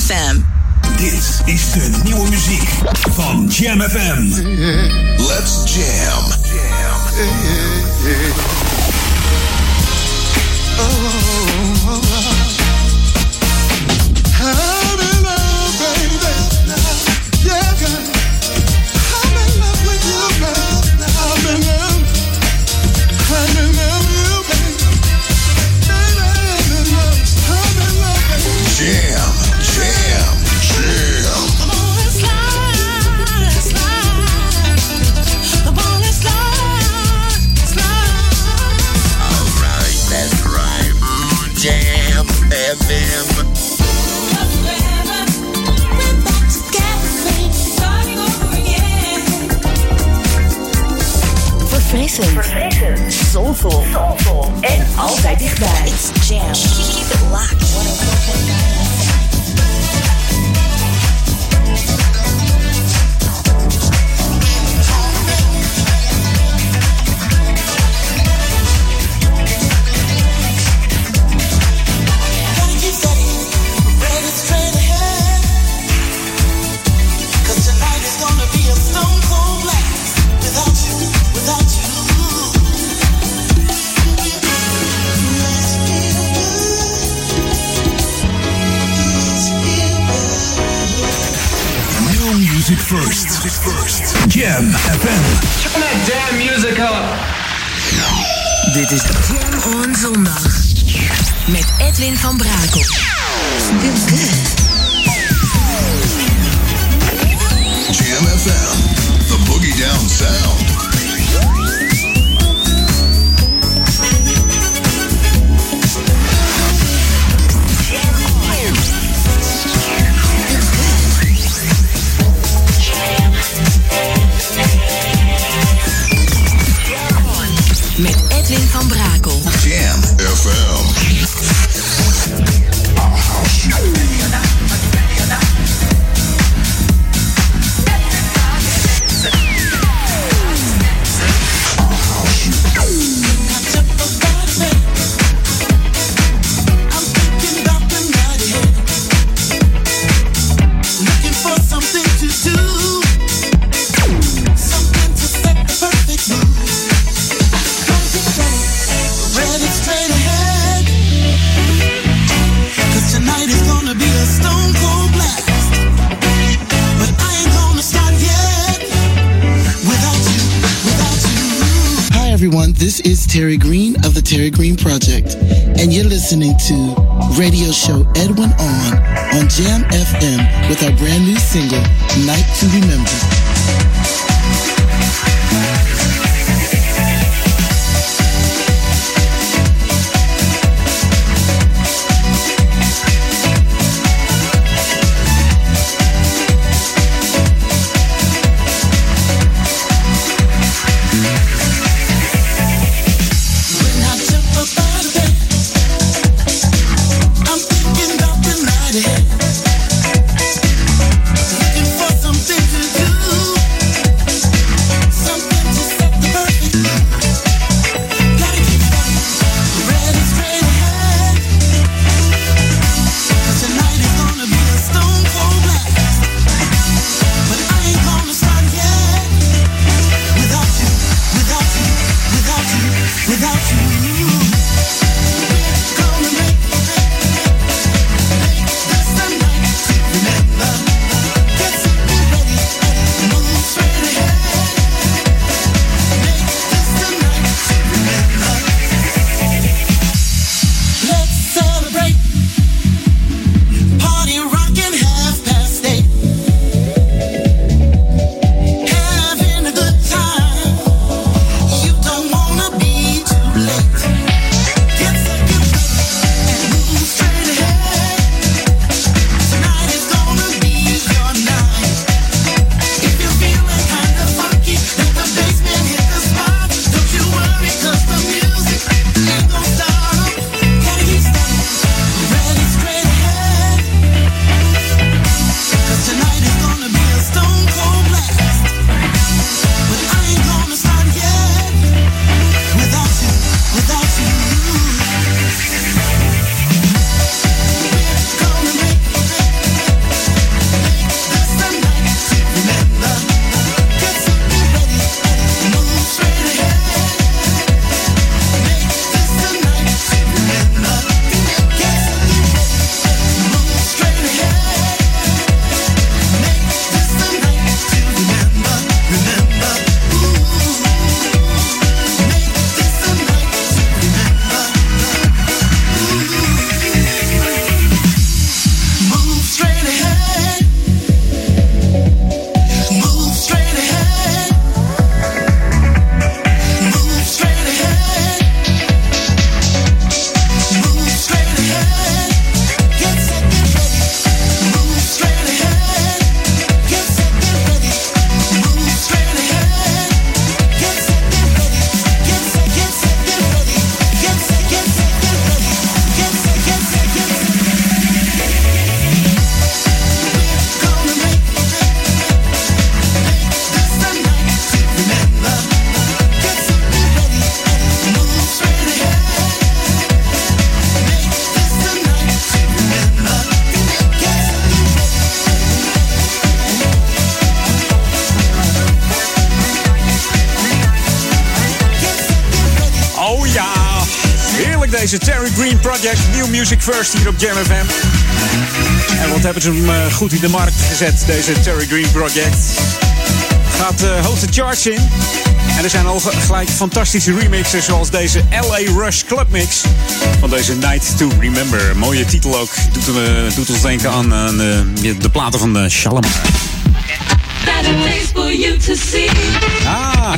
FM. Dit is de nieuwe muziek van Jam FM. Let's jam. I'm first. Jam FM. Turn that damn music up. Dit is Jam on zondag. Met Edwin van Brakel. Jam FM, the boogie down sound. Terry Green of the Terry Green Project, and you're listening to radio show Edwin On on Jam FM with our brand new single, Night to Remember. Music First hier op Jam FM. En wat hebben ze hem eh, goed in de markt gezet, deze Terry Green Project. Gaat uh, hoog de charts in. En er zijn al gelijk fantastische remixes zoals deze LA Rush Club Mix. Van deze Night to Remember. Mooie titel ook. Doet, uh, doet ons denken aan uh, de, de platen van de see. Ah.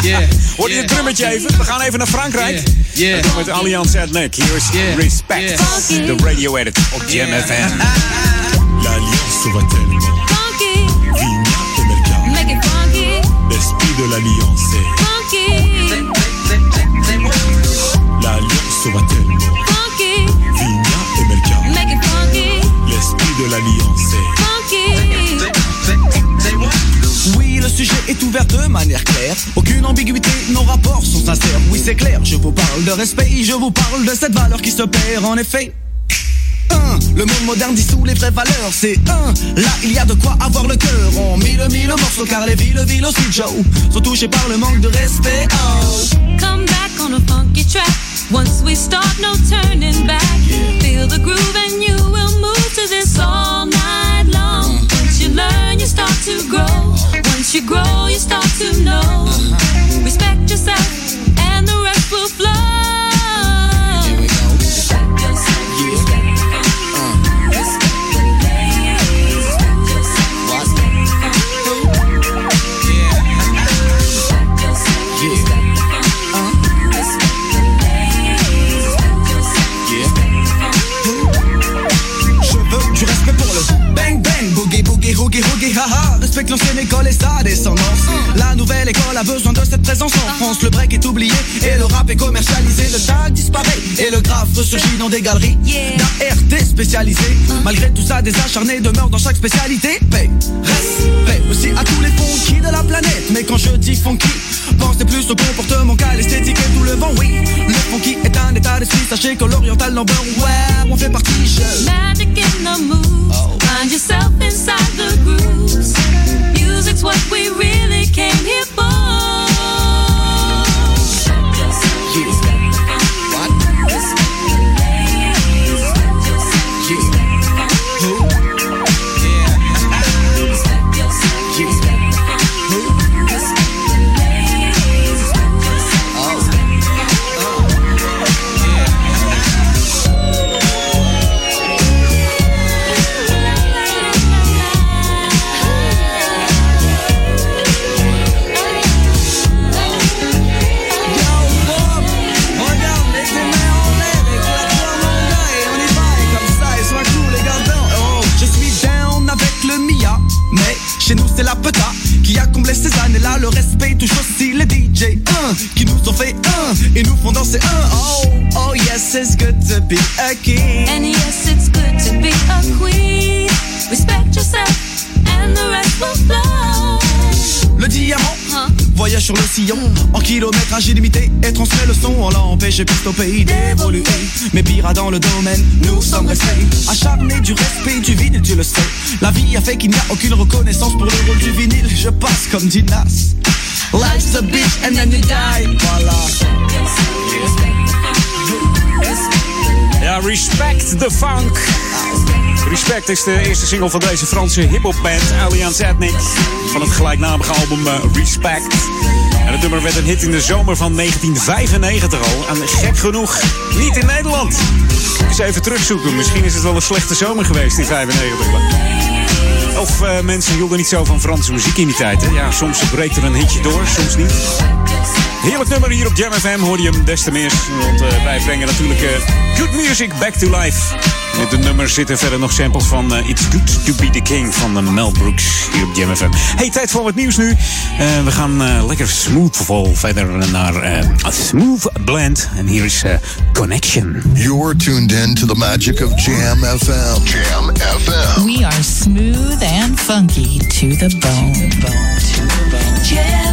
Yeah. Hoor je het drummetje even? We gaan even naar Frankrijk. Yeah. Met Allianz Ethnic. Hier is Respect. De radio edit op Jam FM. L'Alliance va tellement. Vigna et. L'esprit de l'Alliance. L'Alliance va tellement. Et. L'esprit de l'Alliance. Sujet est ouvert de manière claire. Aucune ambiguïté, nos rapports sont sincères. Oui, c'est clair, je vous parle de respect, je vous parle de cette valeur qui se perd en effet. Un, le monde moderne dissout les vraies valeurs, c'est un. Là, il y a de quoi avoir le cœur. On mille mille morceaux car les villes, villes aussi, Joe, sont touchées par le manque de respect. Oh. Come back on a funky track. Once we start, no turning back. Feel the groove and you will move to this all night learn, you start to grow. Once you grow, you start to know. Uh-huh. Respect yourself, ha ha. Haha. Respecte l'ancienne école et sa descendance. La nouvelle école a besoin de cette présence en France. Le break est oublié et le rap est commercialisé. Le tag disparaît et le graphe ressurgit dans des galeries d'ART spécialisées. Malgré tout ça, des acharnés demeurent dans chaque spécialité. Paix, respect aussi à tous les funky de la planète. Mais quand je dis funky, pensez plus au comportement qu'à l'esthétique et tout le vent. Oui, le funky est un état d'esprit. Sachez que l'oriental number, ouais, on fait partie. Je... Magic in the moves. Find yourself inside the grooves. What we really came here for. DJ 1 qui nous ont fait un et nous font danser un. Oh, oh yes, it's good to be a king. And yes, it's good to be a queen. Respect yourself, and the rest will flow. Le diamant voyage sur le sillon en kilométrage illimité et transmet le son. On l'a empêché plus au pays d'évoluer. Mais pire dans le domaine, nous sommes restés acharnés du respect du vinyle, tu le sais. La vie a fait qu'il n'y a aucune reconnaissance pour le rôle du vinyle. Je passe comme Dinas. Life's a bitch and then you die. Voilà. Ja, Respect the Funk. Respect is de eerste single van deze Franse hip-hop band Allianz Ethnic. Van het gelijknamige album eh, Respect. En het nummer werd een hit in de zomer van 1995 al. En gek genoeg niet in Nederland. Eens even terugzoeken. Misschien is het wel een slechte zomer geweest in 95. Of eh, mensen hielden niet zo van Franse muziek in die tijd. Hè? Ja, soms breekt er een hitje door, soms niet. Heerlijk nummer hier op Jam FM. Hoor je hem des te meer. Want eh, wij brengen natuurlijk eh, good music back to life. In het nummer zitten verder nog samples van eh, It's Good to Be the King van Mel Brooks hier op Jam FM. Hey, tijd voor wat nieuws nu. We gaan eh, lekker smooth vol verder naar eh, a Smooth Blend. En hier is Connection. You're tuned in to the magic of Jam FM. Jam FM. We are smooth and funky to the bone. Jam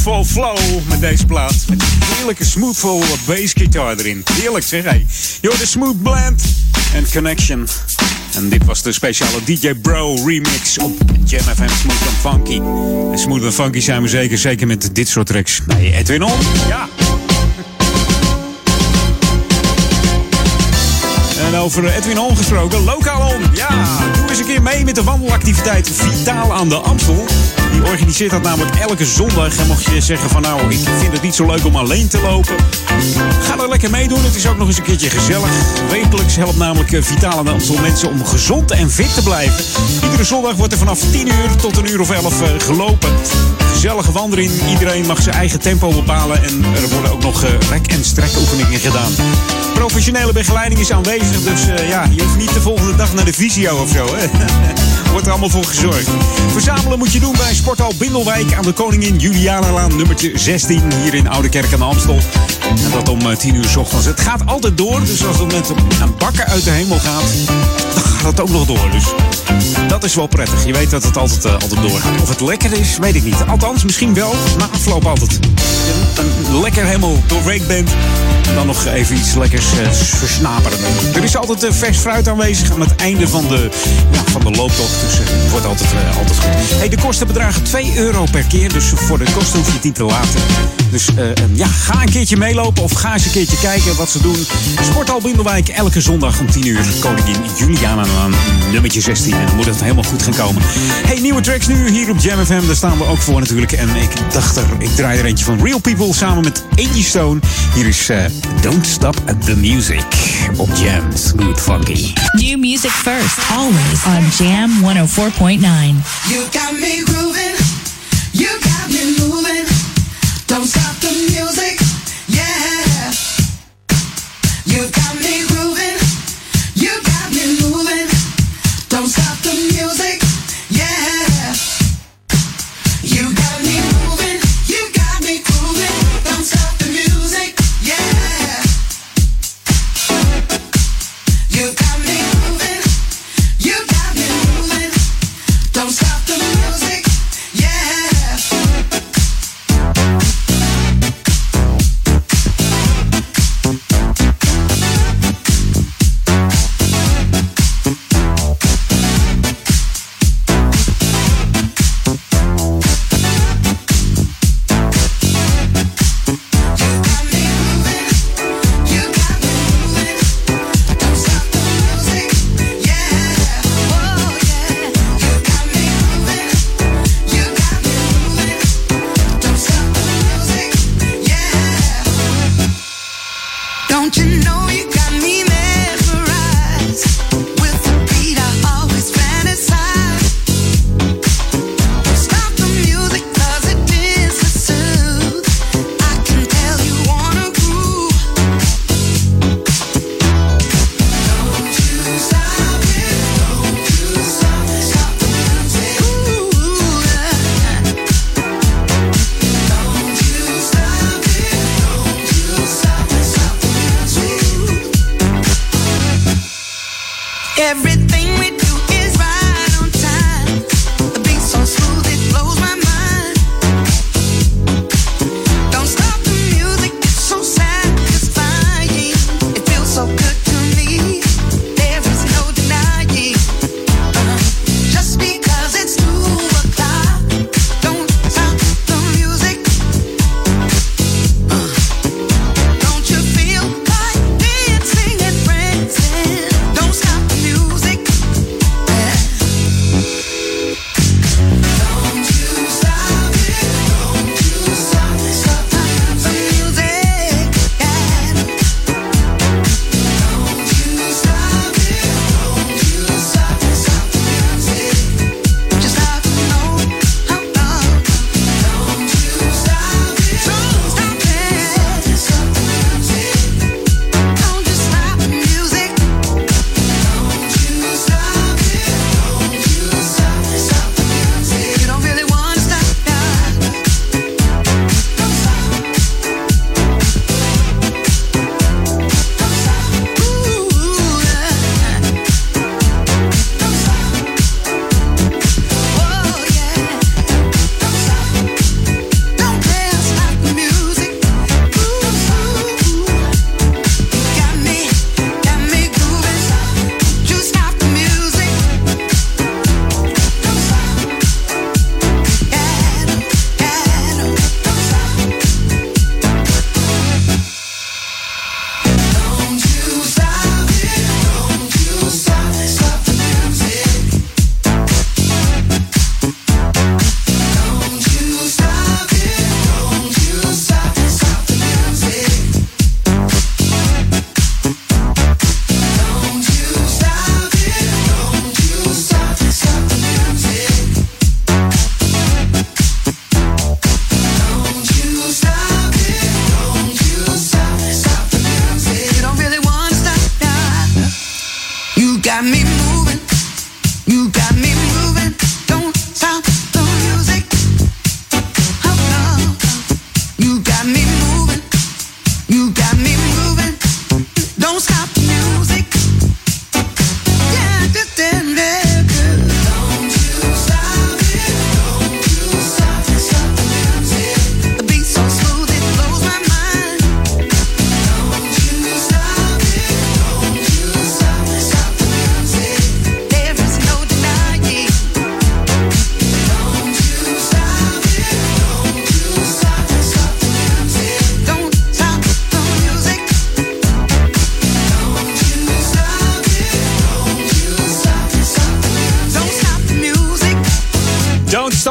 smoothful flow met deze plaat. Met die heerlijke smoothful bassgitaar erin. Heerlijk zeg. Je hoort de Smooth Blend en Connection. En dit was de speciale DJ Bro remix op Jam FM Smooth and Funky. Smooth and Funky zijn we zeker, zeker met dit soort tracks. Bij Edwin On. Ja. En over Edwin On gesproken, lokaal on. Ja, doe eens een keer mee met de wandelactiviteit Vitaal aan de Amstel. Die organiseert dat namelijk elke zondag. En mocht je zeggen van nou, ik vind het niet zo leuk om alleen te lopen. Ga er lekker meedoen. Het is ook nog eens een keertje gezellig. Wekelijks helpt namelijk eh, Vitaal aan de Amstel mensen om gezond en fit te blijven. Iedere zondag wordt er vanaf 10 uur tot een uur of 11 eh, gelopen. Gezellige wandeling. Iedereen mag zijn eigen tempo bepalen. En er worden ook nog eh, rek- en strekoefeningen gedaan. Professionele begeleiding is aanwezig. Dus ja, je hoeft niet de volgende dag naar de visio of zo. Hè? Wordt er allemaal voor gezorgd. Verzamelen moet je doen bij Sporthal Bindelwijk aan de Koningin Julianalaan nummertje 16 hier in Oude Kerk aan de Amstel. En dat om eh, 10 uur s ochtends. Het gaat altijd door, dus als het met een bakken uit de hemel gaat, dan gaat het ook nog door. Dus dat is wel prettig. Je weet dat het altijd, eh, altijd doorgaat. Of het lekker is, weet ik niet. Althans, misschien wel. Na afloop altijd. Een lekker helemaal doorweekt bent. En dan nog even iets lekkers eh, versnaperen. Er is altijd eh, vers fruit aanwezig aan het einde van de, ja, van de looptocht. Dus eh, het wordt altijd, altijd goed. Hey, de kosten bedragen 2 euro per keer. Dus voor de kosten hoef je het niet te laten. Dus eh, eh, ja, ga een keertje meelopen. meelopen of ga eens een keertje kijken wat ze doen. Sporthal Bindelwijk, elke zondag om 10 uur. Koningin Juliana aan nummertje 16. En dan moet het helemaal goed gaan komen. Hey, nieuwe tracks nu hier op Jam FM. Daar staan we ook voor natuurlijk. En ik dacht er, ik draai er eentje van Real People samen met Angie Stone. Hier is eh, Don't Stop the Music op Jam Smooth Funky. New music first, always on Jam 104.9. You got me grooving, Don't stop the music,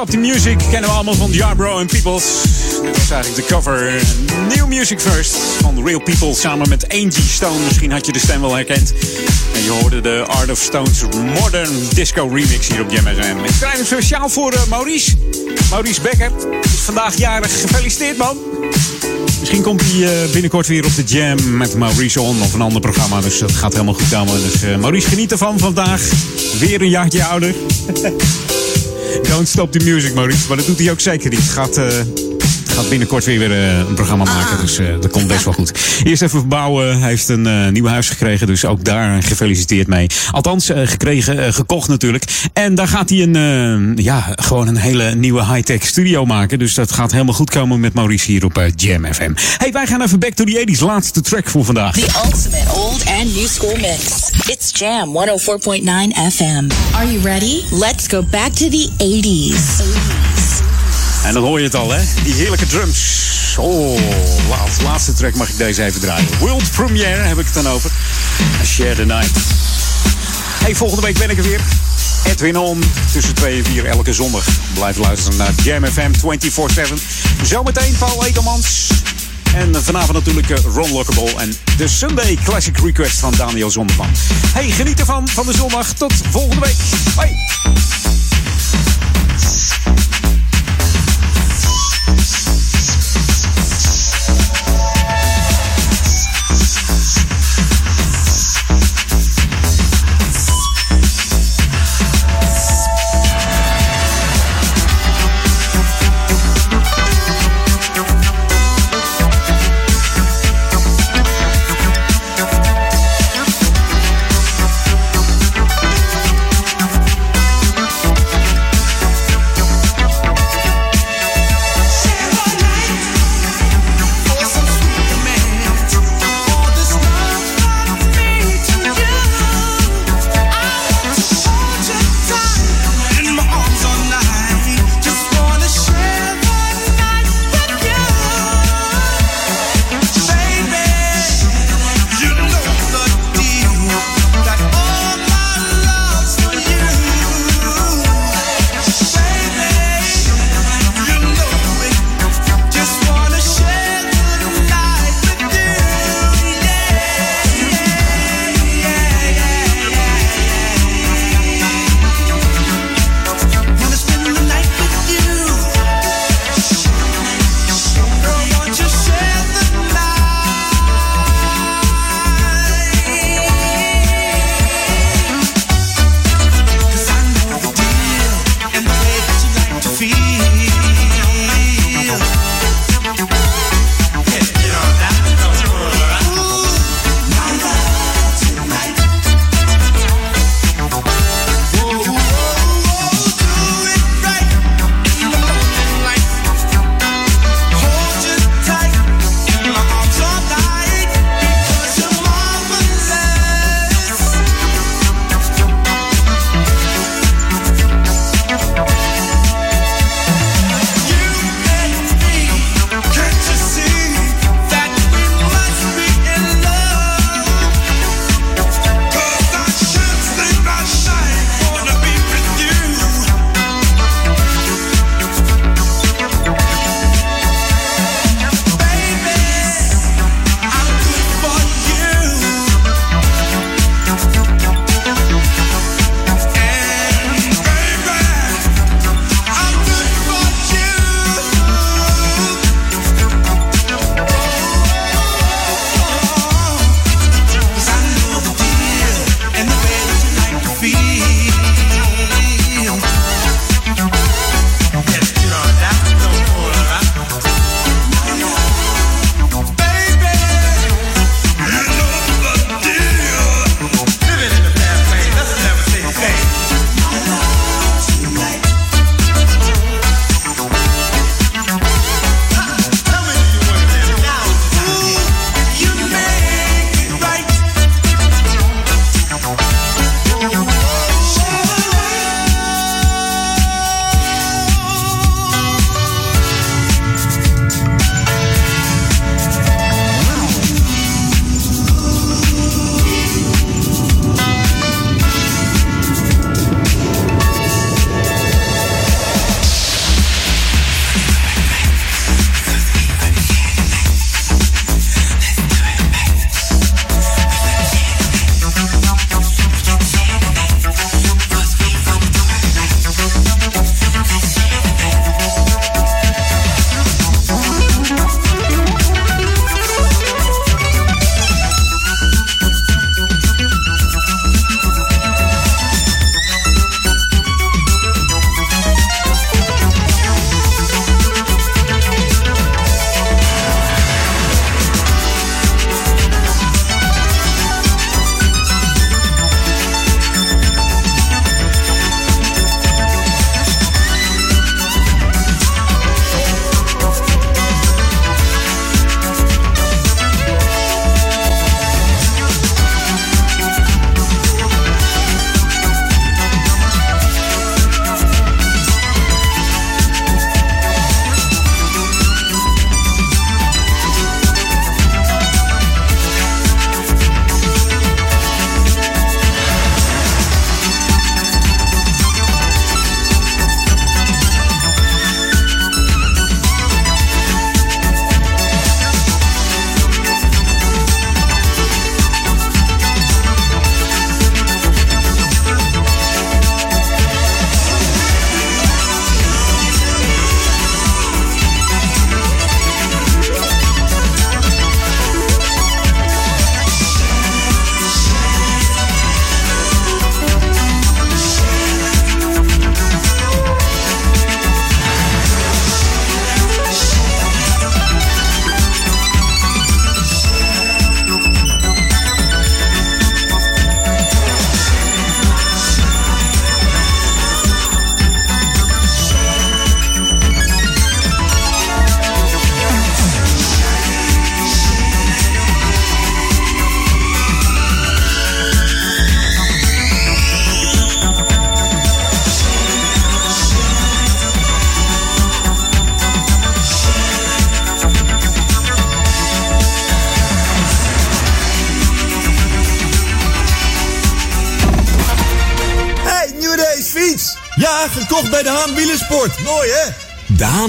The Music kennen we allemaal van Jarbro en Peoples. Dit was eigenlijk de cover. New Music First van Real People samen met Angie Stone. Misschien had je de stem wel herkend. En je hoorde de Art of Stone's Modern Disco Remix hier op Jam. Ik draai hem speciaal voor eh, Maurice. Maurice Becker is vandaag jarig. Gefeliciteerd man. Misschien komt hij eh, binnenkort weer op de Jam met Maurice On of een ander programma. Dus dat gaat helemaal goed komen. Dus eh, Maurice, geniet ervan vandaag. Weer een jaartje ouder. Don't stop the music, Maurice. Maar dat doet hij ook zeker niet. Gaat, eh, gaat binnenkort weer, weer eh, een programma maken. Dus eh, dat komt best wel goed. Eerst even verbouwen. Hij heeft een eh, nieuw huis gekregen. Dus ook daar gefeliciteerd mee. Althans, eh, gekregen, eh, gekocht natuurlijk. En daar gaat hij een, ja, gewoon een hele nieuwe high-tech studio maken. Dus dat gaat helemaal goed komen met Maurice hier op Jam FM. Hey, wij gaan even back to the 80s. Laatste track voor vandaag. The ultimate old and new school mix. It's Jam 104.9 FM. Are you ready? Let's go back to the 80s. En dan hoor je het al, hè? Die heerlijke drums. Oh, laat, laatste track mag ik deze even draaien. World Premiere heb ik het dan over. Share the Night. Hey, volgende week ben ik er weer. Edwin On, tussen 2 en 4 elke zondag. Blijf luisteren naar Jam FM 24-7. Zometeen Paul Ekelmans. En vanavond natuurlijk eh, Ron Lockable en de Sunday Classic Request van Daniel Zondervan. Hey, geniet ervan van de zondag. Tot volgende week. Bye.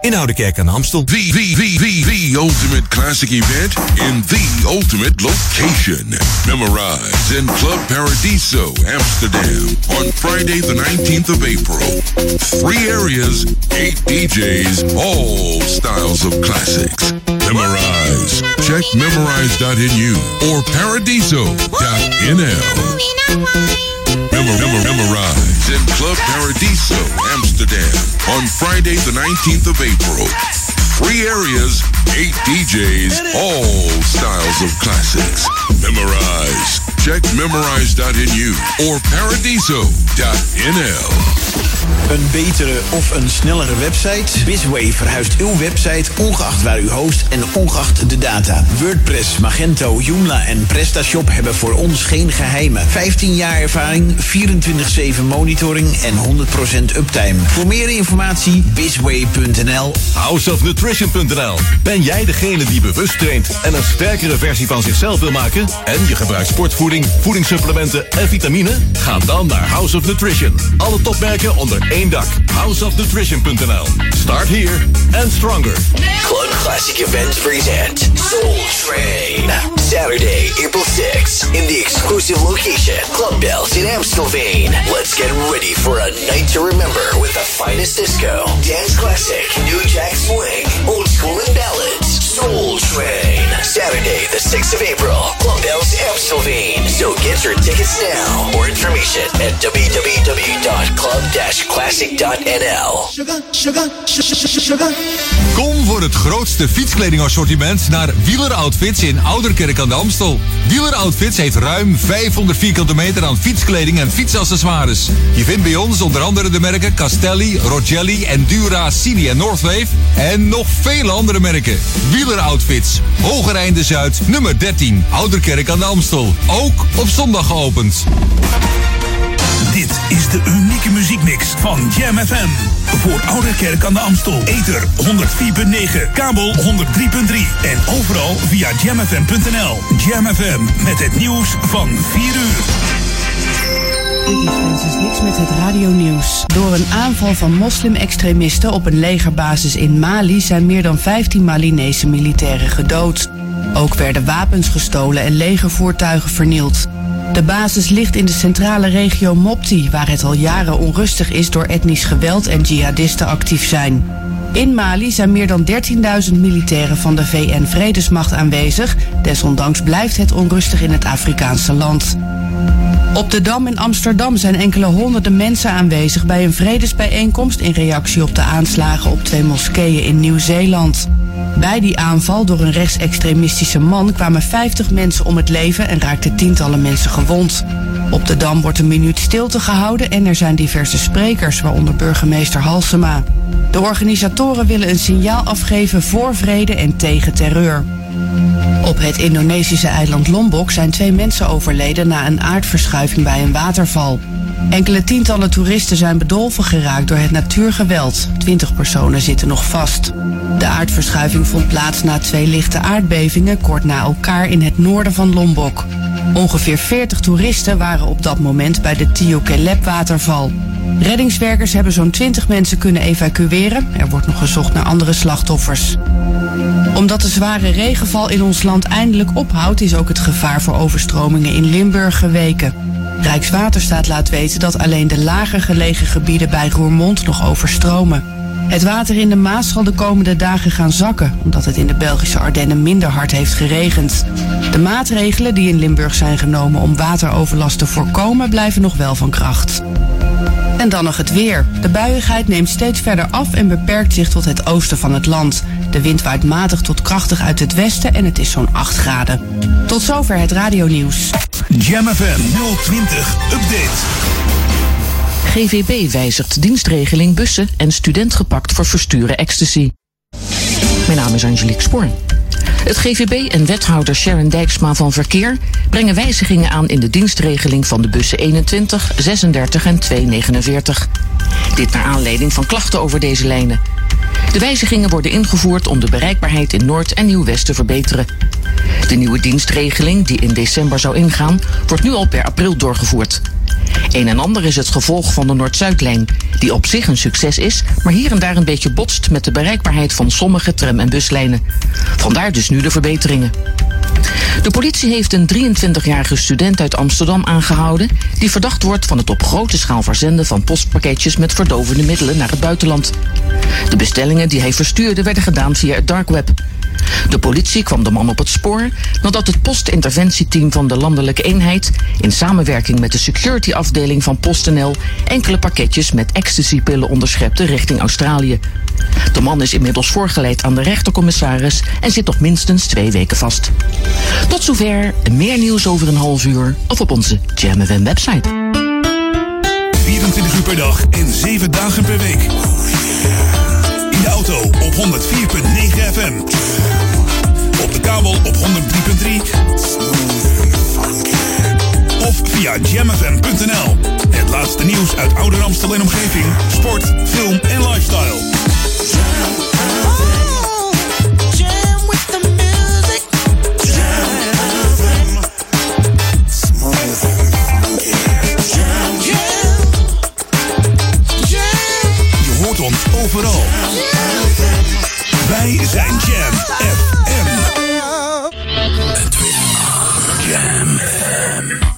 in Oudekerk aan de Amstel. The, the, the, the, the ultimate classic event in the ultimate location. Memorize in Club Paradiso, Amsterdam on Friday the 19th of April. Three areas, eight DJs, all styles of classics. Memorize. Check memorize.nu or paradiso.nl. Club Paradiso, Amsterdam on Friday the 19th of April. Three areas, eight DJs, all styles of classics. Memorize. Check memorize.nu or paradiso.nl. Een betere of een snellere website? Bisway verhuist uw website ongeacht waar u host en ongeacht de data. WordPress, Magento, Joomla en PrestaShop hebben voor ons geen geheimen. 15 jaar ervaring, 24-7 monitoring en 100% uptime. Voor meer informatie bisway.nl Houseofnutrition.nl Ben jij degene die bewust traint en een sterkere versie van zichzelf wil maken? En je gebruikt sportvoeding, voedingssupplementen en vitamine? Ga dan naar House of Nutrition. Alle topmerken onder één dak. Houseofnutrition.nl Start here and stronger. Club Classic Events present Soul Train. Saturday, April 6th, in the exclusive location, Club Bells in Amstelveen. Let's get ready for a night to remember with the finest disco, dance classic, new jack swing, old school and ballads. Soul Train. Saturday, the 6th of April, Club Bells Amstelveen. So get your tickets now. More information at www.club-classic.nl. Sugar, sugar, sugar. Kom voor het grootste fietskledingassortiment naar Wieler Outfits in Ouderkerk aan de Amstel. Wieler Outfits heeft ruim 500 vierkante meter aan fietskleding en fietsaccessoires. Je vindt bij ons onder andere de merken Castelli, Rogelli, Endura, Cini en Northwave. En nog vele andere merken. Wieler Outfits, Hogereinde Zuid, nummer 13, Ouderkerk aan de Amstel. Ook op zondag geopend. Dit is de unieke muziekmix van Jam FM. Voor Ouderkerk aan de Amstel. Ether 104.9, kabel 103.3 en overal via jamfm.nl. Jam FM met het nieuws van 4 uur. Dit is Francis Niks met het radionieuws. Door een aanval van moslim-extremisten op een legerbasis in Mali zijn meer dan 15 Malinese militairen gedood. Ook werden wapens gestolen en legervoertuigen vernield. De basis ligt in de centrale regio Mopti, waar het al jaren onrustig is door etnisch geweld en jihadisten actief zijn. In Mali zijn meer dan 13.000 militairen van de VN-vredesmacht aanwezig. Desondanks blijft het onrustig in het Afrikaanse land. Op de Dam in Amsterdam zijn enkele honderden mensen aanwezig bij een vredesbijeenkomst in reactie op de aanslagen op twee moskeeën in Nieuw-Zeeland. Bij die aanval door een rechtsextremistische man kwamen 50 mensen om het leven en raakten tientallen mensen gewond. Op de Dam wordt een minuut stilte gehouden en er zijn diverse sprekers, waaronder burgemeester Halsema. De organisatoren willen een signaal afgeven voor vrede en tegen terreur. Op het Indonesische eiland Lombok zijn twee mensen overleden na een aardverschuiving bij een waterval. Enkele tientallen toeristen zijn bedolven geraakt door het natuurgeweld. Twintig personen zitten nog vast. De aardverschuiving vond plaats na twee lichte aardbevingen kort na elkaar in het noorden van Lombok. Ongeveer 40 toeristen waren op dat moment bij de Tiokelep waterval. Reddingswerkers hebben zo'n 20 mensen kunnen evacueren. Er wordt nog gezocht naar andere slachtoffers. Omdat de zware regenval in ons land eindelijk ophoudt, is ook het gevaar voor overstromingen in Limburg geweken. Rijkswaterstaat laat weten dat alleen de lager gelegen gebieden bij Roermond nog overstromen. Het water in de Maas zal de komende dagen gaan zakken, omdat het in de Belgische Ardennen minder hard heeft geregend. De maatregelen die in Limburg zijn genomen om wateroverlast te voorkomen, blijven nog wel van kracht. En dan nog het weer. De buiigheid neemt steeds verder af en beperkt zich tot het oosten van het land. De wind waait matig tot krachtig uit het westen en het is zo'n 8 graden. Tot zover het radionieuws. Jam FM 020 Update. GVB wijzigt dienstregeling bussen en student gepakt voor versturen ecstasy. Mijn naam is Angelique Spoor. Het GVB en wethouder Sharon Dijksma van Verkeer brengen wijzigingen aan in de dienstregeling van de bussen 21, 36 en 249. Dit naar aanleiding van klachten over deze lijnen. De wijzigingen worden ingevoerd om de bereikbaarheid in Noord- en Nieuw-West te verbeteren. De nieuwe dienstregeling, die in december zou ingaan, wordt nu al per april doorgevoerd. Een en ander is het gevolg van de Noord-Zuidlijn, die op zich een succes is, maar hier en daar een beetje botst met de bereikbaarheid van sommige tram- en buslijnen. Vandaar dus nu de verbeteringen. De politie heeft een 23-jarige student uit Amsterdam aangehouden... die verdacht wordt van het op grote schaal verzenden van postpakketjes... met verdovende middelen naar het buitenland. De bestellingen die hij verstuurde werden gedaan via het dark web. De politie kwam de man op het spoor nadat het postinterventieteam van de landelijke eenheid... in samenwerking met de security afdeling van PostNL... enkele pakketjes met ecstasypillen onderschepte richting Australië. De man is inmiddels voorgeleid aan de rechtercommissaris... en zit nog minstens twee weken vast. Tot zover, meer nieuws over een half uur of op onze Jam FM website. 24 uur per dag en 7 dagen per week. In de auto op 104.9 FM. Op de kabel op 103.3. Of via jamfm.nl. Het laatste nieuws uit Ouder Amstel en omgeving. Sport, film en lifestyle. overal. Wij zijn Jam FM. Het is Jam FM.